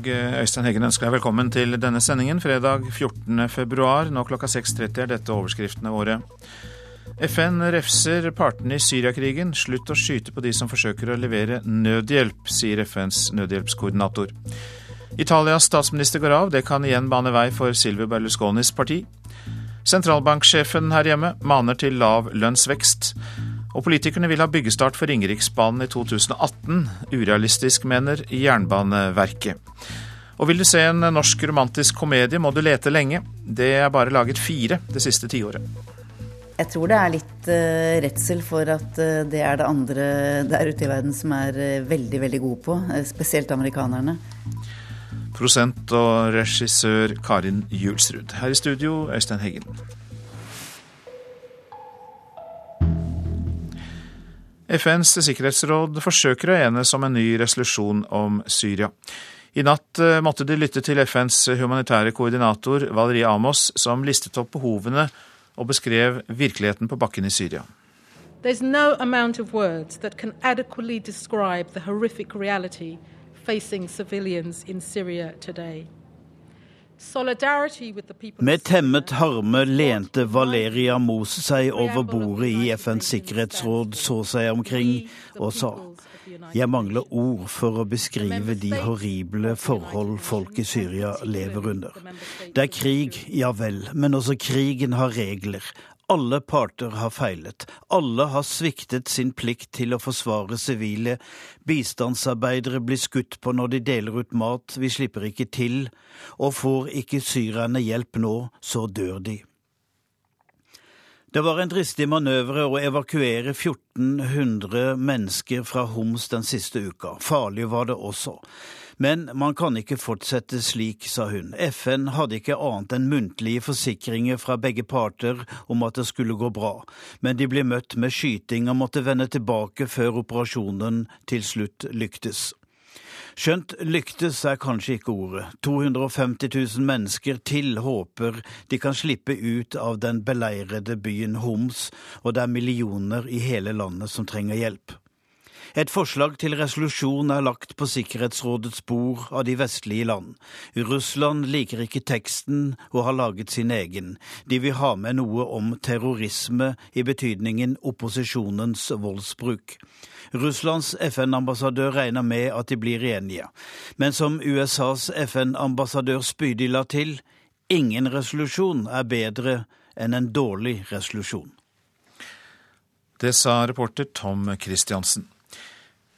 og Øystein Heggen ønsker deg velkommen til denne sendingen fredag 14.2. Nå klokka 6.30 er dette overskriftene våre. FN refser partene i Syriakrigen. Slutt å skyte på de som forsøker å levere nødhjelp, sier FNs nødhjelpskoordinator. Italias statsminister går av. Det kan igjen bane vei for Silvio Berlusconis parti. Sentralbanksjefen her hjemme maner til lav lønnsvekst. Og politikerne vil ha byggestart for Ringeriksbanen i 2018. Urealistisk, mener Jernbaneverket. Og vil du se en norsk romantisk komedie, må du lete lenge. Det er bare laget fire det siste tiåret. Jeg tror det er litt uh, redsel for at uh, det er det andre der ute i verden som er uh, veldig, veldig gode på. spesielt amerikanerne. Prosent og regissør Karin Julsrud. Her i studio, Øystein Heggen. FNs sikkerhetsråd forsøker å enes om en ny resolusjon om Syria. I natt måtte de lytte til FNs humanitære koordinator Valerie Amos, som listet opp behovene og beskrev virkeligheten på bakken i Syria. There's no amount of words that can adequately describe the horrific reality facing civilians in Syria today. Med temmet harme lente Valeria Mos seg over bordet i FNs sikkerhetsråd, så seg omkring og sa jeg mangler ord for å beskrive de horrible forhold folk i Syria lever under. Det er krig, ja vel, men også krigen har regler. Alle parter har feilet. Alle har sviktet sin plikt til å forsvare sivile. Bistandsarbeidere blir skutt på når de deler ut mat, vi slipper ikke til. Og får ikke syrerne hjelp nå, så dør de. Det var en dristig manøvre å evakuere 1400 mennesker fra Homs den siste uka. Farlig var det også. Men man kan ikke fortsette slik, sa hun. FN hadde ikke annet enn muntlige forsikringer fra begge parter om at det skulle gå bra, men de ble møtt med skyting og måtte vende tilbake før operasjonen til slutt lyktes. Skjønt lyktes er kanskje ikke ordet. 250 000 mennesker til håper de kan slippe ut av den beleirede byen Homs, og det er millioner i hele landet som trenger hjelp. Et forslag til resolusjon er lagt på Sikkerhetsrådets bord av de vestlige land. Russland liker ikke teksten og har laget sin egen. De vil ha med noe om terrorisme i betydningen opposisjonens voldsbruk. Russlands FN-ambassadør regner med at de blir enige. Men som USAs FN-ambassadør spydig la til, ingen resolusjon er bedre enn en dårlig resolusjon. Det sa reporter Tom Christiansen.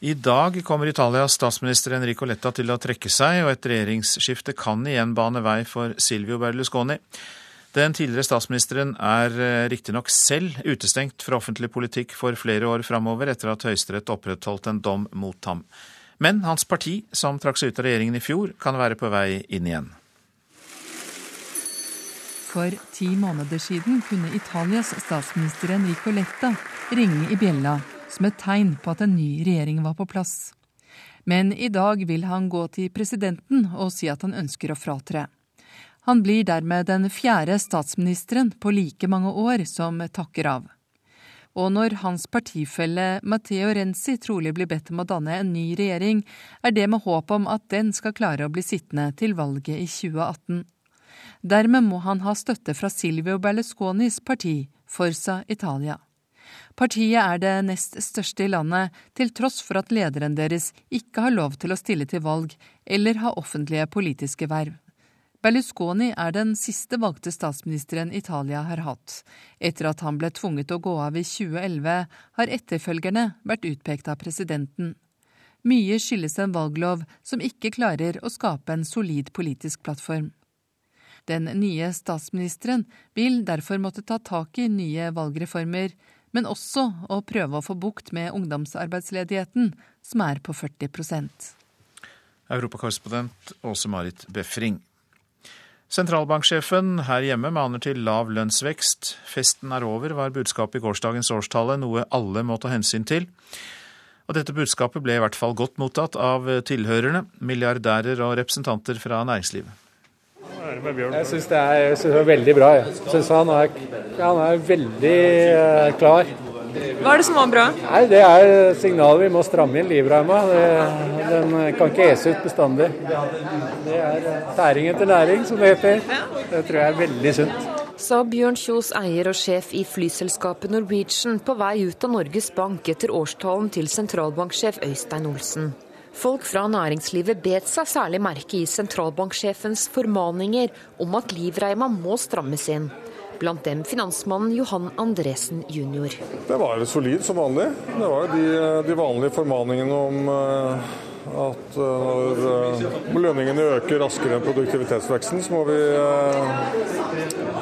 I dag kommer Italias statsminister Enrico Letta til å trekke seg, og et regjeringsskifte kan igjen bane vei for Silvio Berlusconi. Den tidligere statsministeren er eh, riktignok selv utestengt fra offentlig politikk for flere år framover, etter at Høyesterett opprettholdt en dom mot ham. Men hans parti, som trakk seg ut av regjeringen i fjor, kan være på vei inn igjen. For ti måneder siden kunne Italias statsminister Enrico Letta ringe i bjella som et tegn på at en ny regjering var på plass. Men i dag vil han gå til presidenten og si at han ønsker å fratre. Han blir dermed den fjerde statsministeren på like mange år som takker av. Og når hans partifelle Matteo Renzi trolig blir bedt om å danne en ny regjering, er det med håp om at den skal klare å bli sittende til valget i 2018. Dermed må han ha støtte fra Silvio Berlusconis parti, Forza Italia. Partiet er det nest største i landet, til tross for at lederen deres ikke har lov til å stille til valg eller ha offentlige politiske verv. Berlusconi er den siste valgte statsministeren Italia har hatt. Etter at han ble tvunget å gå av i 2011, har etterfølgerne vært utpekt av presidenten. Mye skyldes en valglov som ikke klarer å skape en solid politisk plattform. Den nye statsministeren vil derfor måtte ta tak i nye valgreformer, men også å prøve å få bukt med ungdomsarbeidsledigheten, som er på 40% Europakorrespondent Åse Marit Befring. Sentralbanksjefen her hjemme maner til lav lønnsvekst. Festen er over, var budskapet i gårsdagens årstale, noe alle må ta hensyn til. Og dette budskapet ble i hvert fall godt mottatt av tilhørerne, milliardærer og representanter fra næringslivet. Jeg syns det, det, er veldig bra. Jeg syns han er, han er veldig uh, klar Hva er det som var bra? Nei, Det er signalet vi må stramme inn livreima. Den kan ikke ese ut bestandig. Det er tæring etter næring, som det heter. Det tror jeg er veldig sunt. Sa Bjørn Kjos, eier og sjef i flyselskapet Norwegian, på vei ut av Norges Bank etter årstalen til sentralbanksjef Øystein Olsen. Folk fra næringslivet bet seg særlig merke i sentralbanksjefens formaninger om at livreima må strammes inn. Blant dem finansmannen Johan Andresen jr. Det var jo solid som vanlig. Det var de, de vanlige formaningene om uh, at uh, når lønningene øker raskere enn produktivitetsveksten, så må vi uh,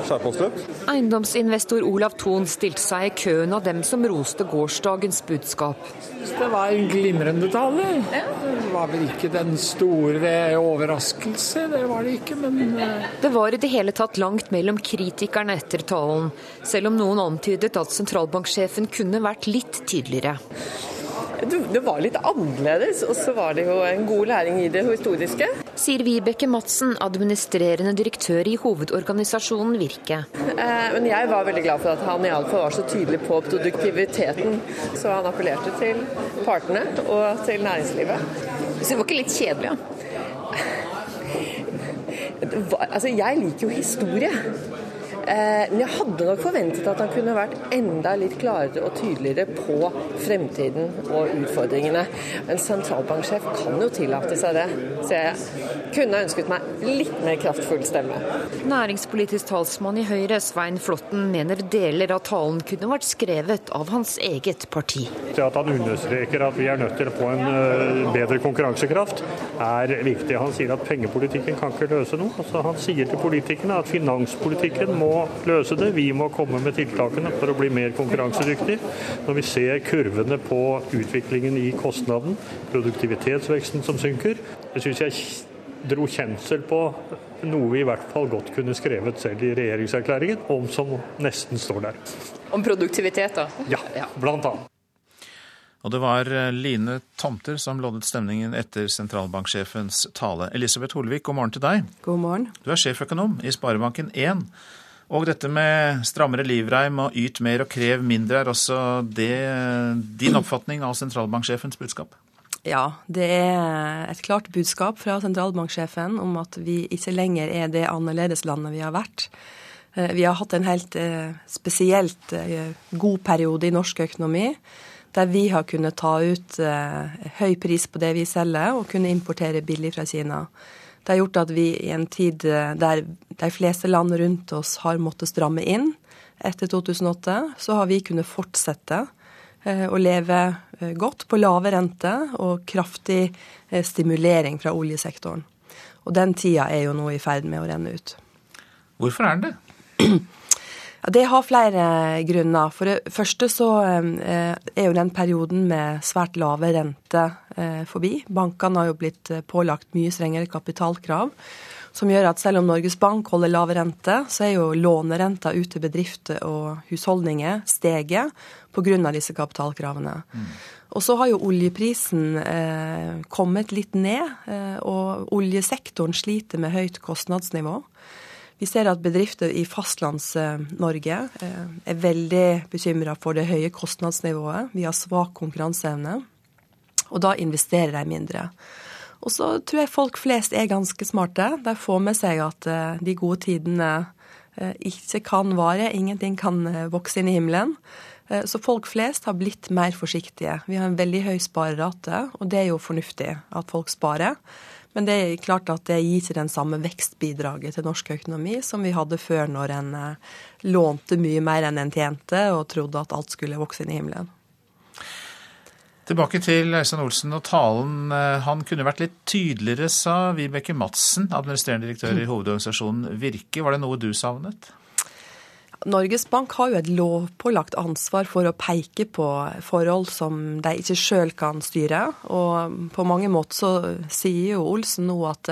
skjerpe oss litt. Eiendomsinvestor Olav Thon stilte seg i køen av dem som roste gårsdagens budskap. Det var en glimrende tale. Det var vel ikke den store overraskelse, det var det ikke, men Det var i det hele tatt langt mellom kritikerne etter talen, selv om noen antydet at sentralbanksjefen kunne vært litt tydeligere. Det var litt annerledes, og så var det jo en god læring i det historiske. Sier Vibeke Madsen, administrerende direktør i hovedorganisasjonen Virke. Men jeg var veldig glad for at han iallfall var så tydelig på produktiviteten. Så han appellerte til partene og til næringslivet. Så det var ikke litt kjedelig, ja? Altså, jeg liker jo historie. Men jeg hadde nok forventet at han kunne vært enda litt klarere og tydeligere på fremtiden og utfordringene. En sentralbanksjef kan jo tillate seg det, så jeg kunne ønsket meg litt mer kraftfull stemme. Næringspolitisk talsmann i Høyre, Svein Flåtten, mener deler av talen kunne vært skrevet av hans eget parti. Det at han understreker at vi er nødt til å få en bedre konkurransekraft, er viktig. Han sier at pengepolitikken kan ikke løse noe. Altså, han sier til politikerne at finanspolitikken må løse det. Vi må komme med tiltakene for å bli mer konkurransedyktig. Når vi ser kurvene på utviklingen i kostnaden, produktivitetsveksten som synker, det syns jeg dro kjensel på noe vi i hvert fall godt kunne skrevet selv i regjeringserklæringen, om som nesten står der. Om produktivitet, da? Ja, blant annet. Og det var Line Tomter som loddet stemningen etter sentralbanksjefens tale. Elisabeth Holvik, god morgen til deg. God morgen. Du er sjeføkonom i Sparebanken 1. Og dette med strammere livreim og yt mer og krev mindre, er også det din oppfatning av sentralbanksjefens budskap? Ja, det er et klart budskap fra sentralbanksjefen om at vi ikke lenger er det annerledeslandet vi har vært. Vi har hatt en helt spesielt god periode i norsk økonomi der vi har kunnet ta ut høy pris på det vi selger, og kunne importere billig fra Kina. Det har gjort at vi i en tid der de fleste land rundt oss har måttet stramme inn etter 2008, så har vi kunnet fortsette å leve godt på lave rente og kraftig stimulering fra oljesektoren. Og den tida er jo nå i ferd med å renne ut. Hvorfor er den det? Ja, Det har flere grunner. For det første så er jo den perioden med svært lave rente forbi. Bankene har jo blitt pålagt mye strengere kapitalkrav. Som gjør at selv om Norges Bank holder lave rente, så er jo lånerenta ut til bedrifter og husholdninger steget pga. disse kapitalkravene. Mm. Og så har jo oljeprisen eh, kommet litt ned, eh, og oljesektoren sliter med høyt kostnadsnivå. Vi ser at bedrifter i Fastlands-Norge er veldig bekymra for det høye kostnadsnivået. Vi har svak konkurranseevne, og da investerer de mindre. Og så tror jeg folk flest er ganske smarte. De får med seg at de gode tidene ikke kan vare. Ingenting kan vokse inn i himmelen. Så folk flest har blitt mer forsiktige. Vi har en veldig høy sparerate, og det er jo fornuftig at folk sparer. Men det er klart at det gir den samme vekstbidraget til norsk økonomi som vi hadde før, når en lånte mye mer enn en tjente og trodde at alt skulle vokse inn i himmelen. Tilbake til Øystein Olsen og talen. Han kunne vært litt tydeligere, sa Vibeke Madsen, administrerende direktør i hovedorganisasjonen Virke. Var det noe du savnet? Norges Bank har jo et lovpålagt ansvar for å peke på forhold som de ikke sjøl kan styre. Og på mange måter så sier jo Olsen nå at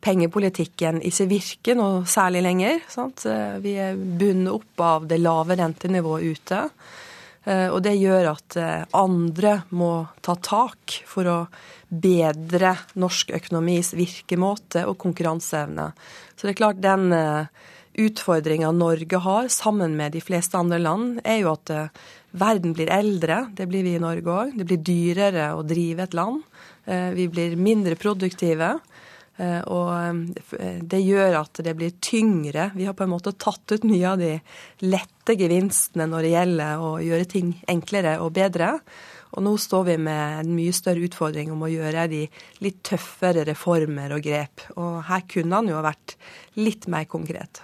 pengepolitikken ikke virker noe særlig lenger. Sant? Vi er bundet opp av det lave rentenivået ute. Og det gjør at andre må ta tak for å bedre norsk økonomis virkemåte og konkurranseevne. Så det er klart den utfordringa Norge har, sammen med de fleste andre land, er jo at eh, verden blir eldre. Det blir vi i Norge òg. Det blir dyrere å drive et land. Eh, vi blir mindre produktive. Eh, og det gjør at det blir tyngre. Vi har på en måte tatt ut mye av de lette gevinstene når det gjelder å gjøre ting enklere og bedre. Og nå står vi med en mye større utfordring om å gjøre de litt tøffere reformer og grep. Og her kunne han jo ha vært litt mer konkret.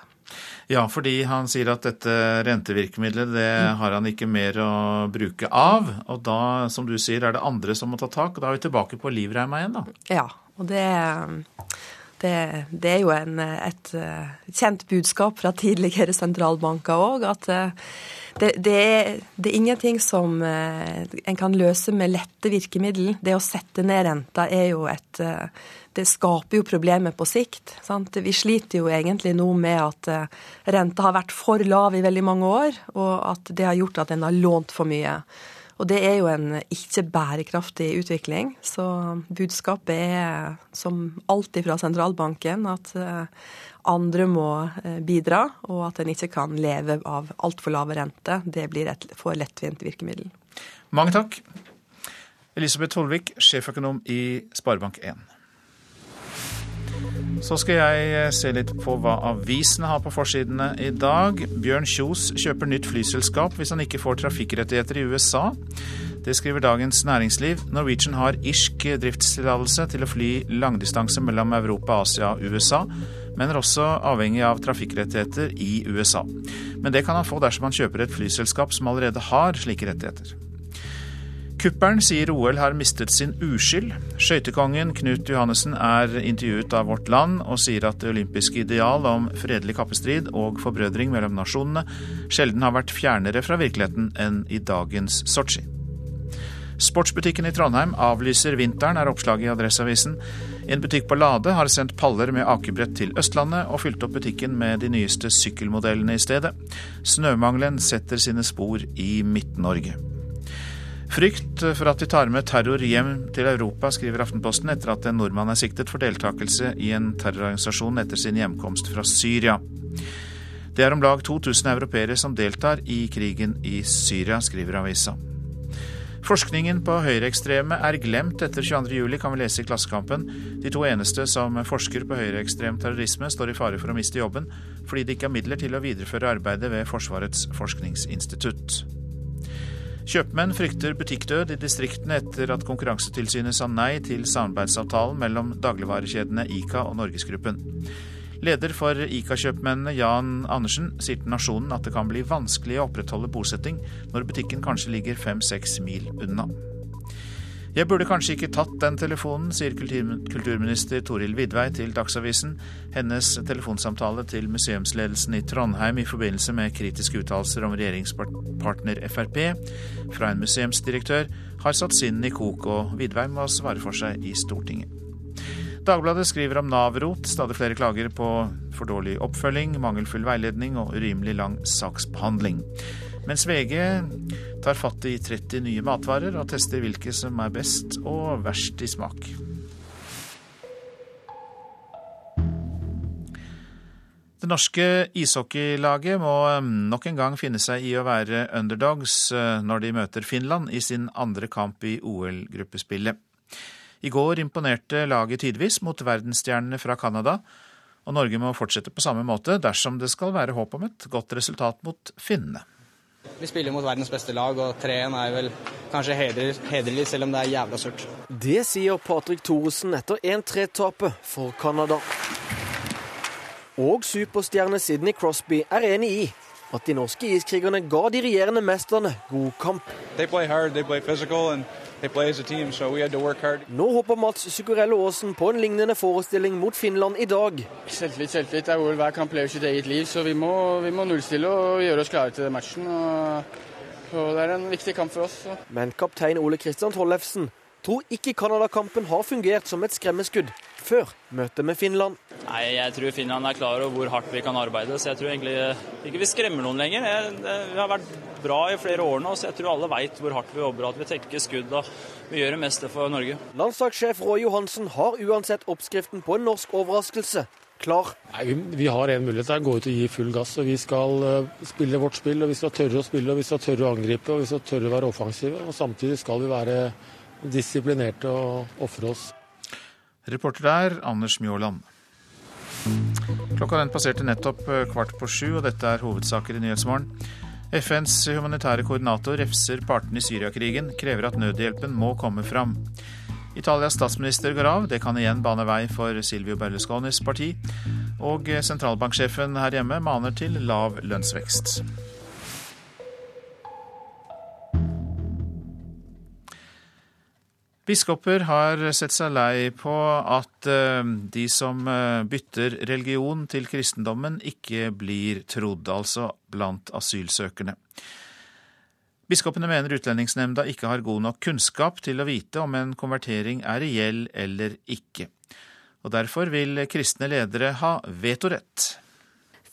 Ja, fordi han sier at dette rentevirkemidlet det har han ikke mer å bruke av. Og da, som du sier, er det andre som må ta tak. Og da er vi tilbake på livreima igjen, da. Ja, og det, det, det er jo en, et kjent budskap fra tidligere sentralbanker òg, at det, det, er, det, er, ingenting som en kan løse med lette virkemiddel. Det å sette ned renta er jo et det skaper jo problemer på sikt. Sant? Vi sliter jo egentlig nå med at eh, renta har vært for lav i veldig mange år, og at det har gjort at en har lånt for mye. Og det er jo en ikke bærekraftig utvikling. Så budskapet er som alltid fra sentralbanken at eh, andre må eh, bidra, og at en ikke kan leve av altfor lave rente. Det blir et for lettvint virkemiddel. Mange takk. Elisabeth Holvik, sjeføkonom i Sparebank1. Så skal jeg eh, se litt på hva avisene har på forsidene i dag. Bjørn Kjos kjøper nytt flyselskap hvis han ikke får trafikkrettigheter i USA. Det skriver Dagens Næringsliv. Norwegian har irsk driftstillatelse til å fly langdistanse mellom Europa, Asia og USA, men er også avhengig av trafikkrettigheter i USA. Men det kan han få dersom han kjøper et flyselskap som allerede har slike rettigheter. Kuppelen sier OL har mistet sin uskyld. Skøytekongen Knut Johannessen er intervjuet av Vårt Land og sier at det olympiske ideal om fredelig kappestrid og forbrødring mellom nasjonene sjelden har vært fjernere fra virkeligheten enn i dagens Sotsji. Sportsbutikken i Trondheim avlyser vinteren, er oppslaget i Adresseavisen. En butikk på Lade har sendt paller med akebrett til Østlandet og fylt opp butikken med de nyeste sykkelmodellene i stedet. Snømangelen setter sine spor i Midt-Norge. Frykt for at de tar med terror hjem til Europa, skriver Aftenposten etter at en nordmann er siktet for deltakelse i en terrororganisasjon etter sin hjemkomst fra Syria. Det er om lag 2000 europeere som deltar i krigen i Syria, skriver avisa. Forskningen på høyreekstreme er glemt etter 22.07, kan vi lese i Klassekampen. De to eneste som forsker på høyreekstrem terrorisme, står i fare for å miste jobben fordi det ikke er midler til å videreføre arbeidet ved Forsvarets forskningsinstitutt. Kjøpmenn frykter butikkdød i distriktene etter at Konkurransetilsynet sa nei til samarbeidsavtalen mellom dagligvarekjedene Ica og Norgesgruppen. Leder for Ica-kjøpmennene Jan Andersen sier til Nasjonen at det kan bli vanskelig å opprettholde bosetting når butikken kanskje ligger fem-seks mil unna. Jeg burde kanskje ikke tatt den telefonen, sier kulturminister Toril Vidvei til Dagsavisen. Hennes telefonsamtale til museumsledelsen i Trondheim i forbindelse med kritiske uttalelser om regjeringspartner Frp fra en museumsdirektør har satt sinnen i kok, og Vidvei må svare for seg i Stortinget. Dagbladet skriver om Nav-rot, stadig flere klager på for dårlig oppfølging, mangelfull veiledning og urimelig lang saksbehandling. Mens VG tar fatt i 30 nye matvarer og tester hvilke som er best og verst i smak. Det norske ishockeylaget må um, nok en gang finne seg i å være underdogs uh, når de møter Finland i sin andre kamp i OL-gruppespillet. I går imponerte laget tidvis mot verdensstjernene fra Canada, og Norge må fortsette på samme måte dersom det skal være håp om et godt resultat mot finnene. Vi spiller mot verdens beste lag, og 3-1 er vel kanskje hederlig, selv om det er jævla surt. Det sier Patrick Thoresen etter 1-3-tapet for Canada. Og superstjerne Sidney Crosby er enig i at de norske iskrigerne ga de regjerende mesterne god kamp. They play hard, they play physical, and Team, so Nå håper Mats Zuccarello Aasen på en lignende forestilling mot Finland i dag. Selvtillit, selvtillit er hvor hver kamp lever sitt eget liv, så vi må, vi må nullstille og gjøre oss klare til matchen. Og, og det er en viktig kamp for oss. Så. Men kaptein Ole Kristian Tollefsen tror ikke Canada-kampen har fungert som et skremmeskudd før møtet med Finland. Nei, Jeg tror Finland er klar over hvor hardt vi kan arbeide, så jeg tror egentlig ikke vi skremmer noen lenger. Vi har vært bra i flere år nå, så jeg tror alle veit hvor hardt vi jobber, at vi tenker skudd og vi gjør det meste for Norge. Landslagssjef Roy Johansen har uansett oppskriften på en norsk overraskelse klar. Nei, vi har en mulighet der, gå ut og gi full gass. og Vi skal uh, spille vårt spill, og vi skal tørre å spille, og vi skal tørre å angripe og vi skal tørre å være offensive. og Samtidig skal vi være disiplinerte og ofre oss. Reporter der, Anders Mjåland. Klokka den passerte nettopp eh, kvart på sju, og dette er hovedsaker i Nyhetsmorgen. FNs humanitære koordinator refser partene i Syriakrigen, krever at nødhjelpen må komme fram. Italias statsminister går av, det kan igjen bane vei for Silvio Berlusconis parti. Og sentralbanksjefen her hjemme maner til lav lønnsvekst. Biskoper har sett seg lei på at eh, de som eh, bytter religion til kristendommen, ikke blir trodd, altså blant asylsøkerne. Biskopene mener Utlendingsnemnda ikke har god nok kunnskap til å vite om en konvertering er reell eller ikke. Og Derfor vil kristne ledere ha vetorett.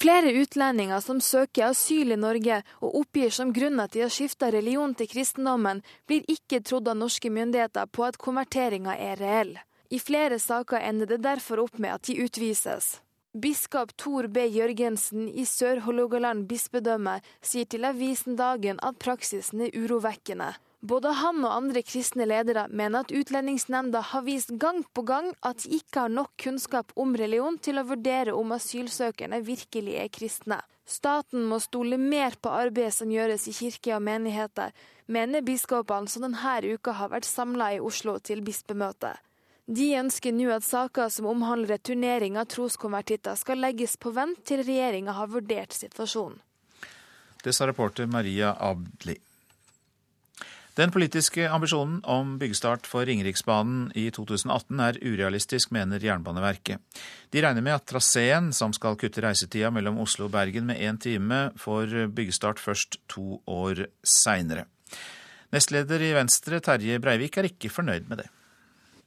Flere utlendinger som søker asyl i Norge og oppgir som grunn at de har skifta religion til kristendommen, blir ikke trodd av norske myndigheter på at konverteringa er reell. I flere saker ender det derfor opp med at de utvises. Biskop Tor B. Jørgensen i Sør-Hålogaland bispedømme sier til avisen Dagen at praksisen er urovekkende. Både han og andre kristne ledere mener at Utlendingsnemnda har vist gang på gang at de ikke har nok kunnskap om religion til å vurdere om asylsøkerne virkelig er kristne. Staten må stole mer på arbeidet som gjøres i kirke og menigheter, mener biskopene som denne uka har vært samla i Oslo til bispemøte. De ønsker nå at saker som omhandler returnering av troskonvertitter skal legges på vent til regjeringa har vurdert situasjonen. Det sa reporter Maria Abdli. Den politiske ambisjonen om byggestart for Ringeriksbanen i 2018 er urealistisk, mener Jernbaneverket. De regner med at traseen, som skal kutte reisetida mellom Oslo og Bergen med én time, får byggestart først to år seinere. Nestleder i Venstre, Terje Breivik, er ikke fornøyd med det.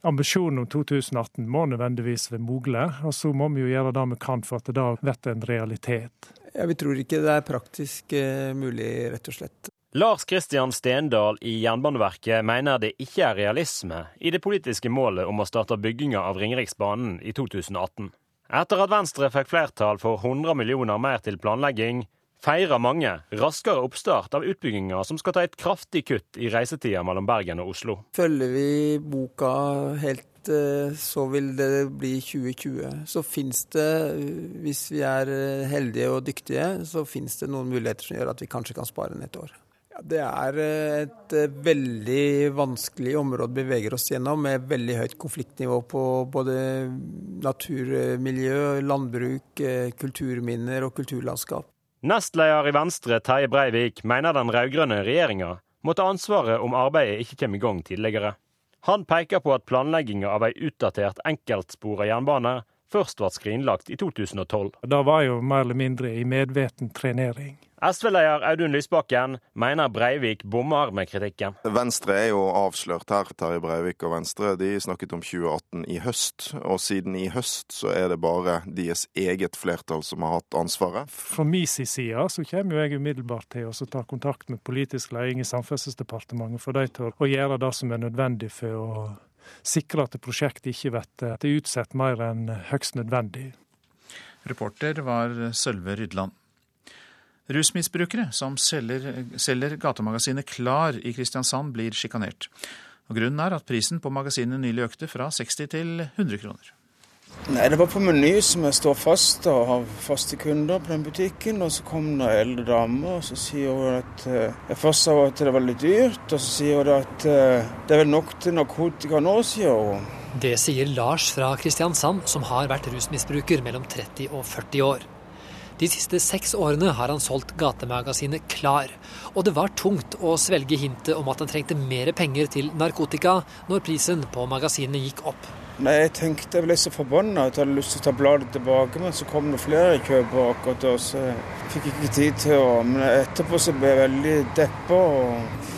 Ambisjonen om 2018 må nødvendigvis være mulig, og så må vi jo gjøre det vi kan for at det da blir en realitet. Ja, Vi tror ikke det er praktisk uh, mulig, rett og slett. Lars Kristian Stendal i Jernbaneverket mener det ikke er realisme i det politiske målet om å starte bygginga av Ringeriksbanen i 2018. Etter at Venstre fikk flertall for 100 millioner mer til planlegging, feirer mange raskere oppstart av utbygginga som skal ta et kraftig kutt i reisetida mellom Bergen og Oslo. Følger vi boka helt eh, så vil det bli 2020. Så finnes det, hvis vi er eh, heldige og dyktige, så finnes det noen muligheter som gjør at vi kanskje kan spare ned et år. Det er eh, et eh, veldig vanskelig område vi beveger oss gjennom, med veldig høyt konfliktnivå på både naturmiljø, landbruk, eh, kulturminner og kulturlandskap. Nestleder i Venstre, Terje Breivik, mener den rød-grønne regjeringa må ta ansvaret om arbeidet ikke kommer i gang tidligere. Han peker på at planlegginga av ei utdatert enkeltspora jernbane først ble skrinlagt i 2012. Det var jo mer eller mindre i medveten trenering. SV-leder Audun Lysbakken mener Breivik bommer med kritikken. Venstre er jo avslørt her. Terje Breivik og Venstre de snakket om 2018 i høst. Og siden i høst så er det bare deres eget flertall som har hatt ansvaret. Fra min side så kommer jo jeg umiddelbart til å ta kontakt med politisk ledelse i Samferdselsdepartementet for de til å gjøre det som er nødvendig for å sikre at prosjektet ikke blir utsatt mer enn høgst nødvendig. Reporter var Sølve Rydland. Rusmisbrukere som selger, selger gatemagasinet Klar i Kristiansand, blir sjikanert. Grunnen er at prisen på magasinet nylig økte fra 60 til 100 kroner. Nei, Det var på Meny som jeg står fast og har faste kunder på den butikken. Og så kom det en eldre dame og så sier hun at eh, jeg først sa at det var litt dyrt. Og så sier hun at eh, det er vel nok til narkotika nå, sier hun. Det sier Lars fra Kristiansand, som har vært rusmisbruker mellom 30 og 40 år. De siste seks årene har han solgt gatemagasinet Klar, og det var tungt å svelge hintet om at han trengte mer penger til narkotika når prisen på magasinet gikk opp. Nei, Jeg tenkte jeg ble så forbanna at jeg hadde lyst til å ta bladet tilbake, men så kom det flere kjøpere da, så jeg fikk ikke tid til å Men etterpå så ble jeg veldig deppa og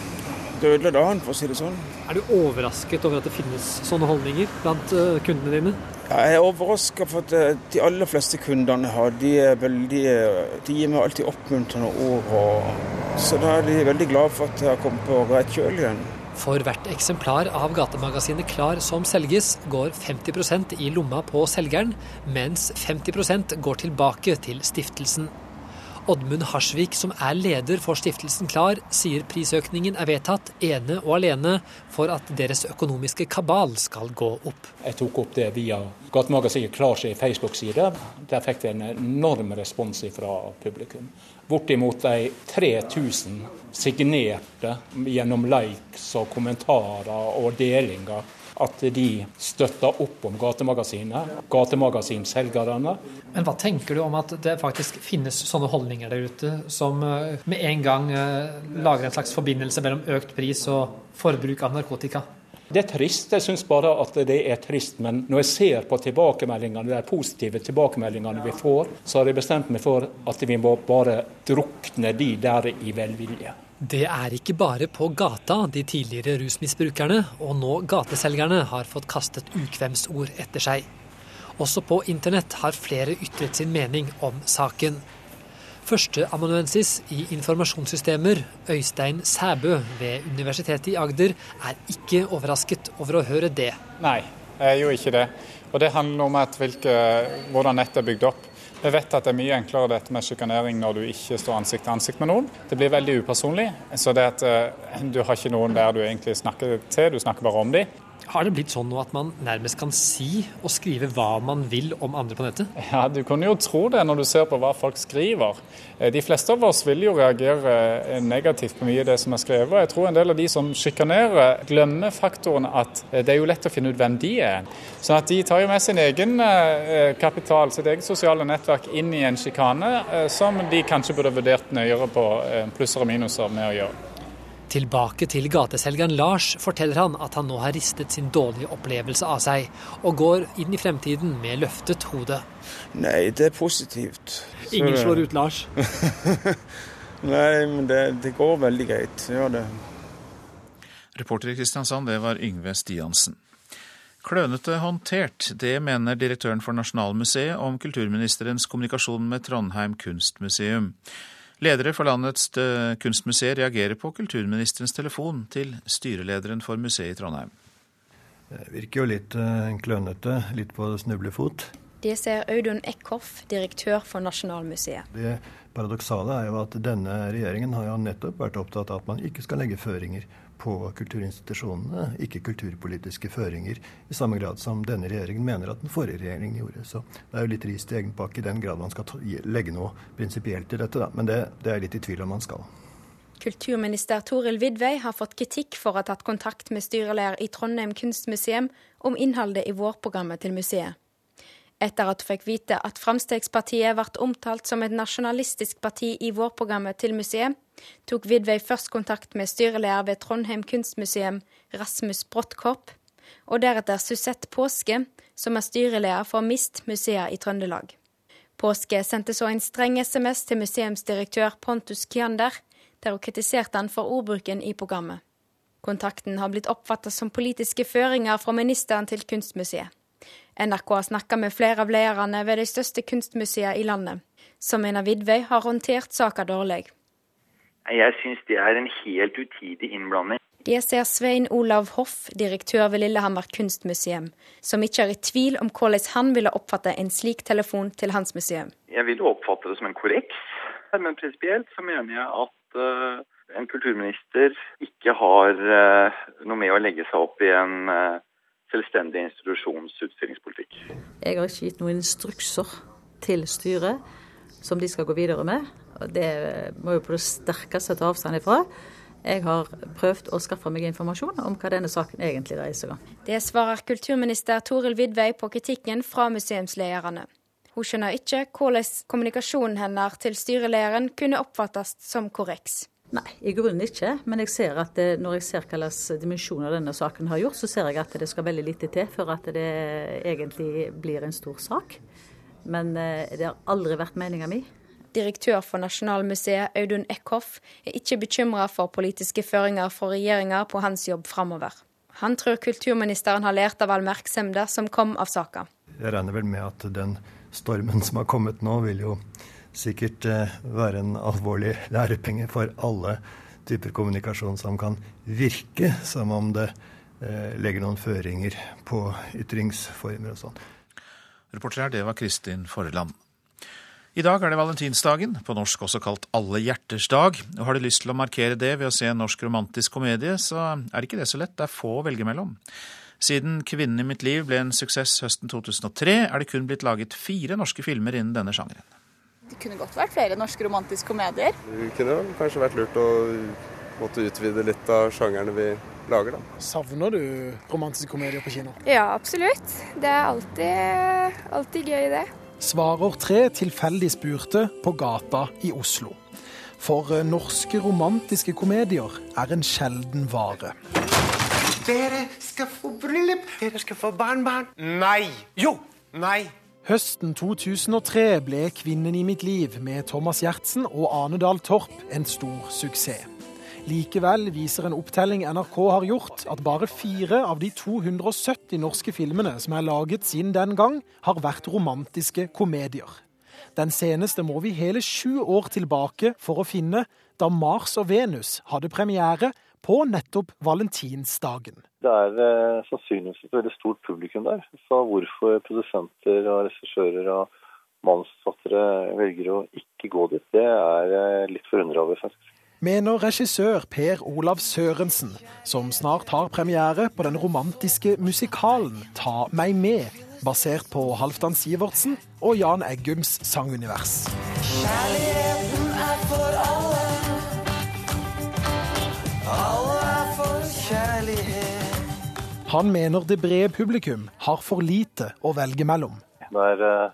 det ødela dagen, for å si det sånn. Er du overrasket over at det finnes sånne holdninger blant eh, kundene dine? Ja, jeg er overraska for at eh, de aller fleste kundene har, de veldig eh, De gir meg alltid oppmuntrende ord. Og, så da er de veldig glad for at jeg har kommet på rett kjøl igjen. For hvert eksemplar av gatemagasinet Klar som selges, går 50% i lomma på selgeren, mens 50% går tilbake til stiftelsen. Oddmund Harsvik, som er leder for stiftelsen Klar, sier prisøkningen er vedtatt ene og alene for at deres økonomiske kabal skal gå opp. Jeg tok opp det via gatemagasinet Klar sin Facebook-side. Der fikk vi en enorm respons fra publikum. Bortimot de 3000 signerte gjennom likes og kommentarer og delinger at de støtter opp om gatemagasinet, gatemagasinselgerne. Men hva tenker du om at det faktisk finnes sånne holdninger der ute, som eh, med en gang eh, lager en slags forbindelse mellom økt pris og forbruk av narkotika? Det er trist. Jeg syns bare at det er trist. Men når jeg ser på tilbakemeldingene, de positive tilbakemeldingene vi får, så har jeg bestemt meg for at vi må bare drukne de der i velvilje. Det er ikke bare på gata de tidligere rusmisbrukerne og nå gateselgerne har fått kastet ukvemsord etter seg. Også på internett har flere ytret sin mening om saken. Førsteamanuensis i informasjonssystemer, Øystein Sæbø ved Universitetet i Agder, er ikke overrasket over å høre det. Nei, jeg gjør ikke det. Og Det handler om hvilke, hvordan nettet er bygd opp. Vi vet at det er mye enklere dette med sjikanering når du ikke står ansikt til ansikt med noen. Det blir veldig upersonlig. Så det at uh, du har ikke noen der du egentlig snakker til, du snakker bare om dem. Har det blitt sånn nå at man nærmest kan si og skrive hva man vil om andre på nettet? Ja, du kan jo tro det når du ser på hva folk skriver. Eh, de fleste av oss vil jo reagere eh, negativt på mye av det som er skrevet. Jeg tror en del av de som sjikanerer, glemmer faktoren at eh, det er jo lett å finne ut hvem de er. Så at de tar jo med sin egen kapital, sitt eget sosiale nettverk, inn i en sjikane som de kanskje burde vurdert nøyere på plusser og minuser med å gjøre. Tilbake til gateselgeren Lars forteller han at han nå har ristet sin dårlige opplevelse av seg, og går inn i fremtiden med løftet hode. Nei, det er positivt. Ingen slår ut Lars? Nei, men det, det, går veldig greit. Ja, det. Reporter i Kristiansand, det var Yngve Stiansen. Klønete håndtert, det mener direktøren for Nasjonalmuseet om kulturministerens kommunikasjon med Trondheim kunstmuseum. Ledere for landets eh, kunstmuseer reagerer på kulturministerens telefon til styrelederen for museet i Trondheim. Det virker jo litt eh, klønete, litt på snublefot. Det ser Audun Eckhoff, direktør for Nasjonalmuseet. Det paradoksale er jo at denne regjeringen har jo nettopp vært opptatt av at man ikke skal legge føringer på kulturinstitusjonene, ikke kulturpolitiske føringer, i samme grad som denne regjeringen mener at den forrige regjeringen gjorde. Så det er jo litt ris til egen pakke i den grad man skal legge noe prinsipielt i dette, da. Men det, det er litt i tvil om man skal. Kulturminister Toril Vidvei har fått kritikk for å ha tatt kontakt med styreleder i Trondheim kunstmuseum om innholdet i vårprogrammet til museet. Etter at hun fikk vite at Fremskrittspartiet ble omtalt som et nasjonalistisk parti i vårprogrammet til museet, tok Vidvei først kontakt med styreleder ved Trondheim kunstmuseum, Rasmus Brottkorp, og deretter Susette Påske, som er styreleder for MIST museer i Trøndelag. Påske sendte så en streng SMS til museumsdirektør Pontus Kiander, der hun kritiserte han for ordbruken i programmet. Kontakten har blitt oppfattet som politiske føringer fra ministeren til Kunstmuseet. NRK har snakka med flere av lederne ved de største kunstmuseene i landet, som mener Vidvei har håndtert saka dårlig. Jeg syns det er en helt utidig innblanding. Det ser Svein Olav Hoff, direktør ved Lillehammer kunstmuseum, som ikke er i tvil om hvordan han ville oppfatte en slik telefon til hans museum. Jeg vil oppfatte det som en korreks, men prinsipielt så mener jeg at uh, en kulturminister ikke har uh, noe med å legge seg opp i en uh, selvstendig institusjons utstillingspolitikk. Jeg har ikke gitt noen instrukser til styret som de skal gå videre med. Og Det må jo på det sterkeste ta avstand ifra. Jeg har prøvd å skaffe meg informasjon om hva denne saken egentlig dreier seg om. Det svarer kulturminister Toril Vidvei på kritikken fra museumslederne. Hun skjønner ikke hvordan kommunikasjonen hennes til styrelederen kunne oppfattes som korreks. Nei, i grunnen ikke. Men jeg ser at det, når jeg ser hva slags dimensjoner denne saken har gjort, så ser jeg at det skal veldig lite til for at det egentlig blir en stor sak. Men eh, det har aldri vært meninga mi. Direktør for Nasjonalmuseet, Audun Eckhoff, er ikke bekymra for politiske føringer for regjeringa på hans jobb framover. Han tror kulturministeren har lært av all merksomhet som kom av saka. Jeg regner vel med at den stormen som har kommet nå, vil jo sikkert eh, være en alvorlig lærepenge for alle typer kommunikasjon som kan virke som om det eh, legger noen føringer på ytringsformer og sånn. Reporter her, det var Kristin Forland. I dag er det valentinsdagen, på norsk også kalt Alle hjerters dag. Og Har du lyst til å markere det ved å se en norsk romantisk komedie, så er ikke det så lett. Det er få å velge mellom. Siden 'Kvinnen i mitt liv' ble en suksess høsten 2003, er det kun blitt laget fire norske filmer innen denne sjangeren. Det kunne godt vært flere norske romantiske komedier. Det kunne kanskje vært lurt å måtte utvide litt av sjangerne vi lager, da. Savner du romantiske komedier på kino? Ja, absolutt. Det er alltid, alltid gøy, det. Svarer tre tilfeldig spurte på gata i Oslo. For eh, norske romantiske komedier er en sjelden vare. Dere skal få bryllup, dere skal få barnebarn. Nei! Jo! Nei! Høsten 2003 ble 'Kvinnen i mitt liv' med Thomas Gjertsen og Ane Dahl Torp en stor suksess. Likevel viser en opptelling NRK har gjort, at bare fire av de 270 norske filmene som er laget siden den gang, har vært romantiske komedier. Den seneste må vi hele sju år tilbake for å finne, da Mars og Venus hadde premiere på nettopp valentinsdagen. Det er eh, sannsynligvis et veldig stort publikum der. Så hvorfor produsenter og regissører og manusforfattere velger å ikke gå dit, det er jeg litt forundra over, faktisk. Mener regissør Per Olav Sørensen, som snart har premiere på den romantiske musikalen Ta meg med, basert på Halvdan Sivertsen og Jan Eggums sangunivers. Kjærligheten er for alle. Alle er for kjærlighet. Han mener det brede publikum har for lite å velge mellom. Det er uh,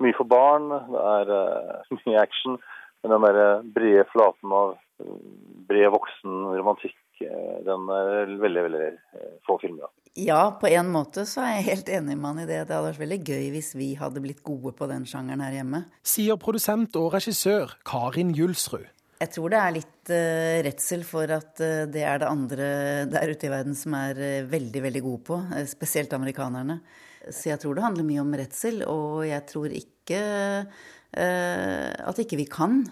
mye for barn, det er uh, mye action. Men den der eh, brede flaten av bred voksen romantikk, eh, den er veldig, veldig eh, få filmer av. Ja, på en måte så er jeg helt enig med han i det. Det hadde vært veldig gøy hvis vi hadde blitt gode på den sjangeren her hjemme. Sier produsent og regissør Karin Julsrud. Jeg tror det er litt uh, redsel for at uh, det er det andre der ute i verden som er uh, veldig, veldig gode på. spesielt amerikanerne. Så jeg tror det handler mye om redsel, og jeg tror ikke at ikke vi kan.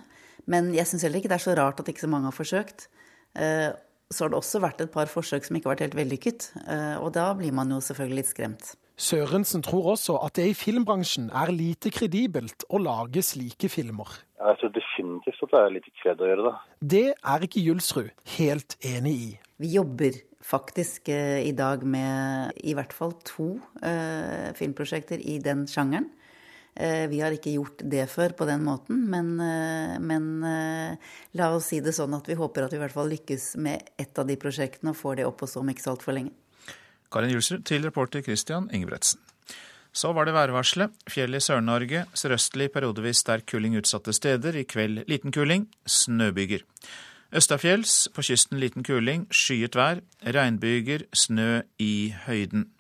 Men jeg syns heller ikke det er så rart at ikke så mange har forsøkt. så har det også vært et par forsøk som ikke har vært helt vellykket. og da blir man jo selvfølgelig litt skremt. Sørensen tror også at det i filmbransjen er lite kredibelt å lage slike filmer. Jeg tror definitivt at det er litt kred å gjøre det. Det er ikke Julsrud helt enig i. Vi jobber faktisk eh, i dag med i hvert fall to eh, filmprosjekter i den sjangeren. Eh, vi har ikke gjort det før på den måten, men, eh, men eh, la oss si det sånn at vi håper at vi i hvert fall lykkes med ett av de prosjektene og får det opp stå om ikke så altfor lenge. Karin Julsrud til reporter Christian Ingebretsen. Så var det værvarselet. Fjell i Sør-Norge. Sørøstlig periodevis sterk kuling utsatte steder. I kveld liten kuling. Snøbyger. Østafjells på kysten liten kuling. Skyet vær. Regnbyger. Snø i høyden.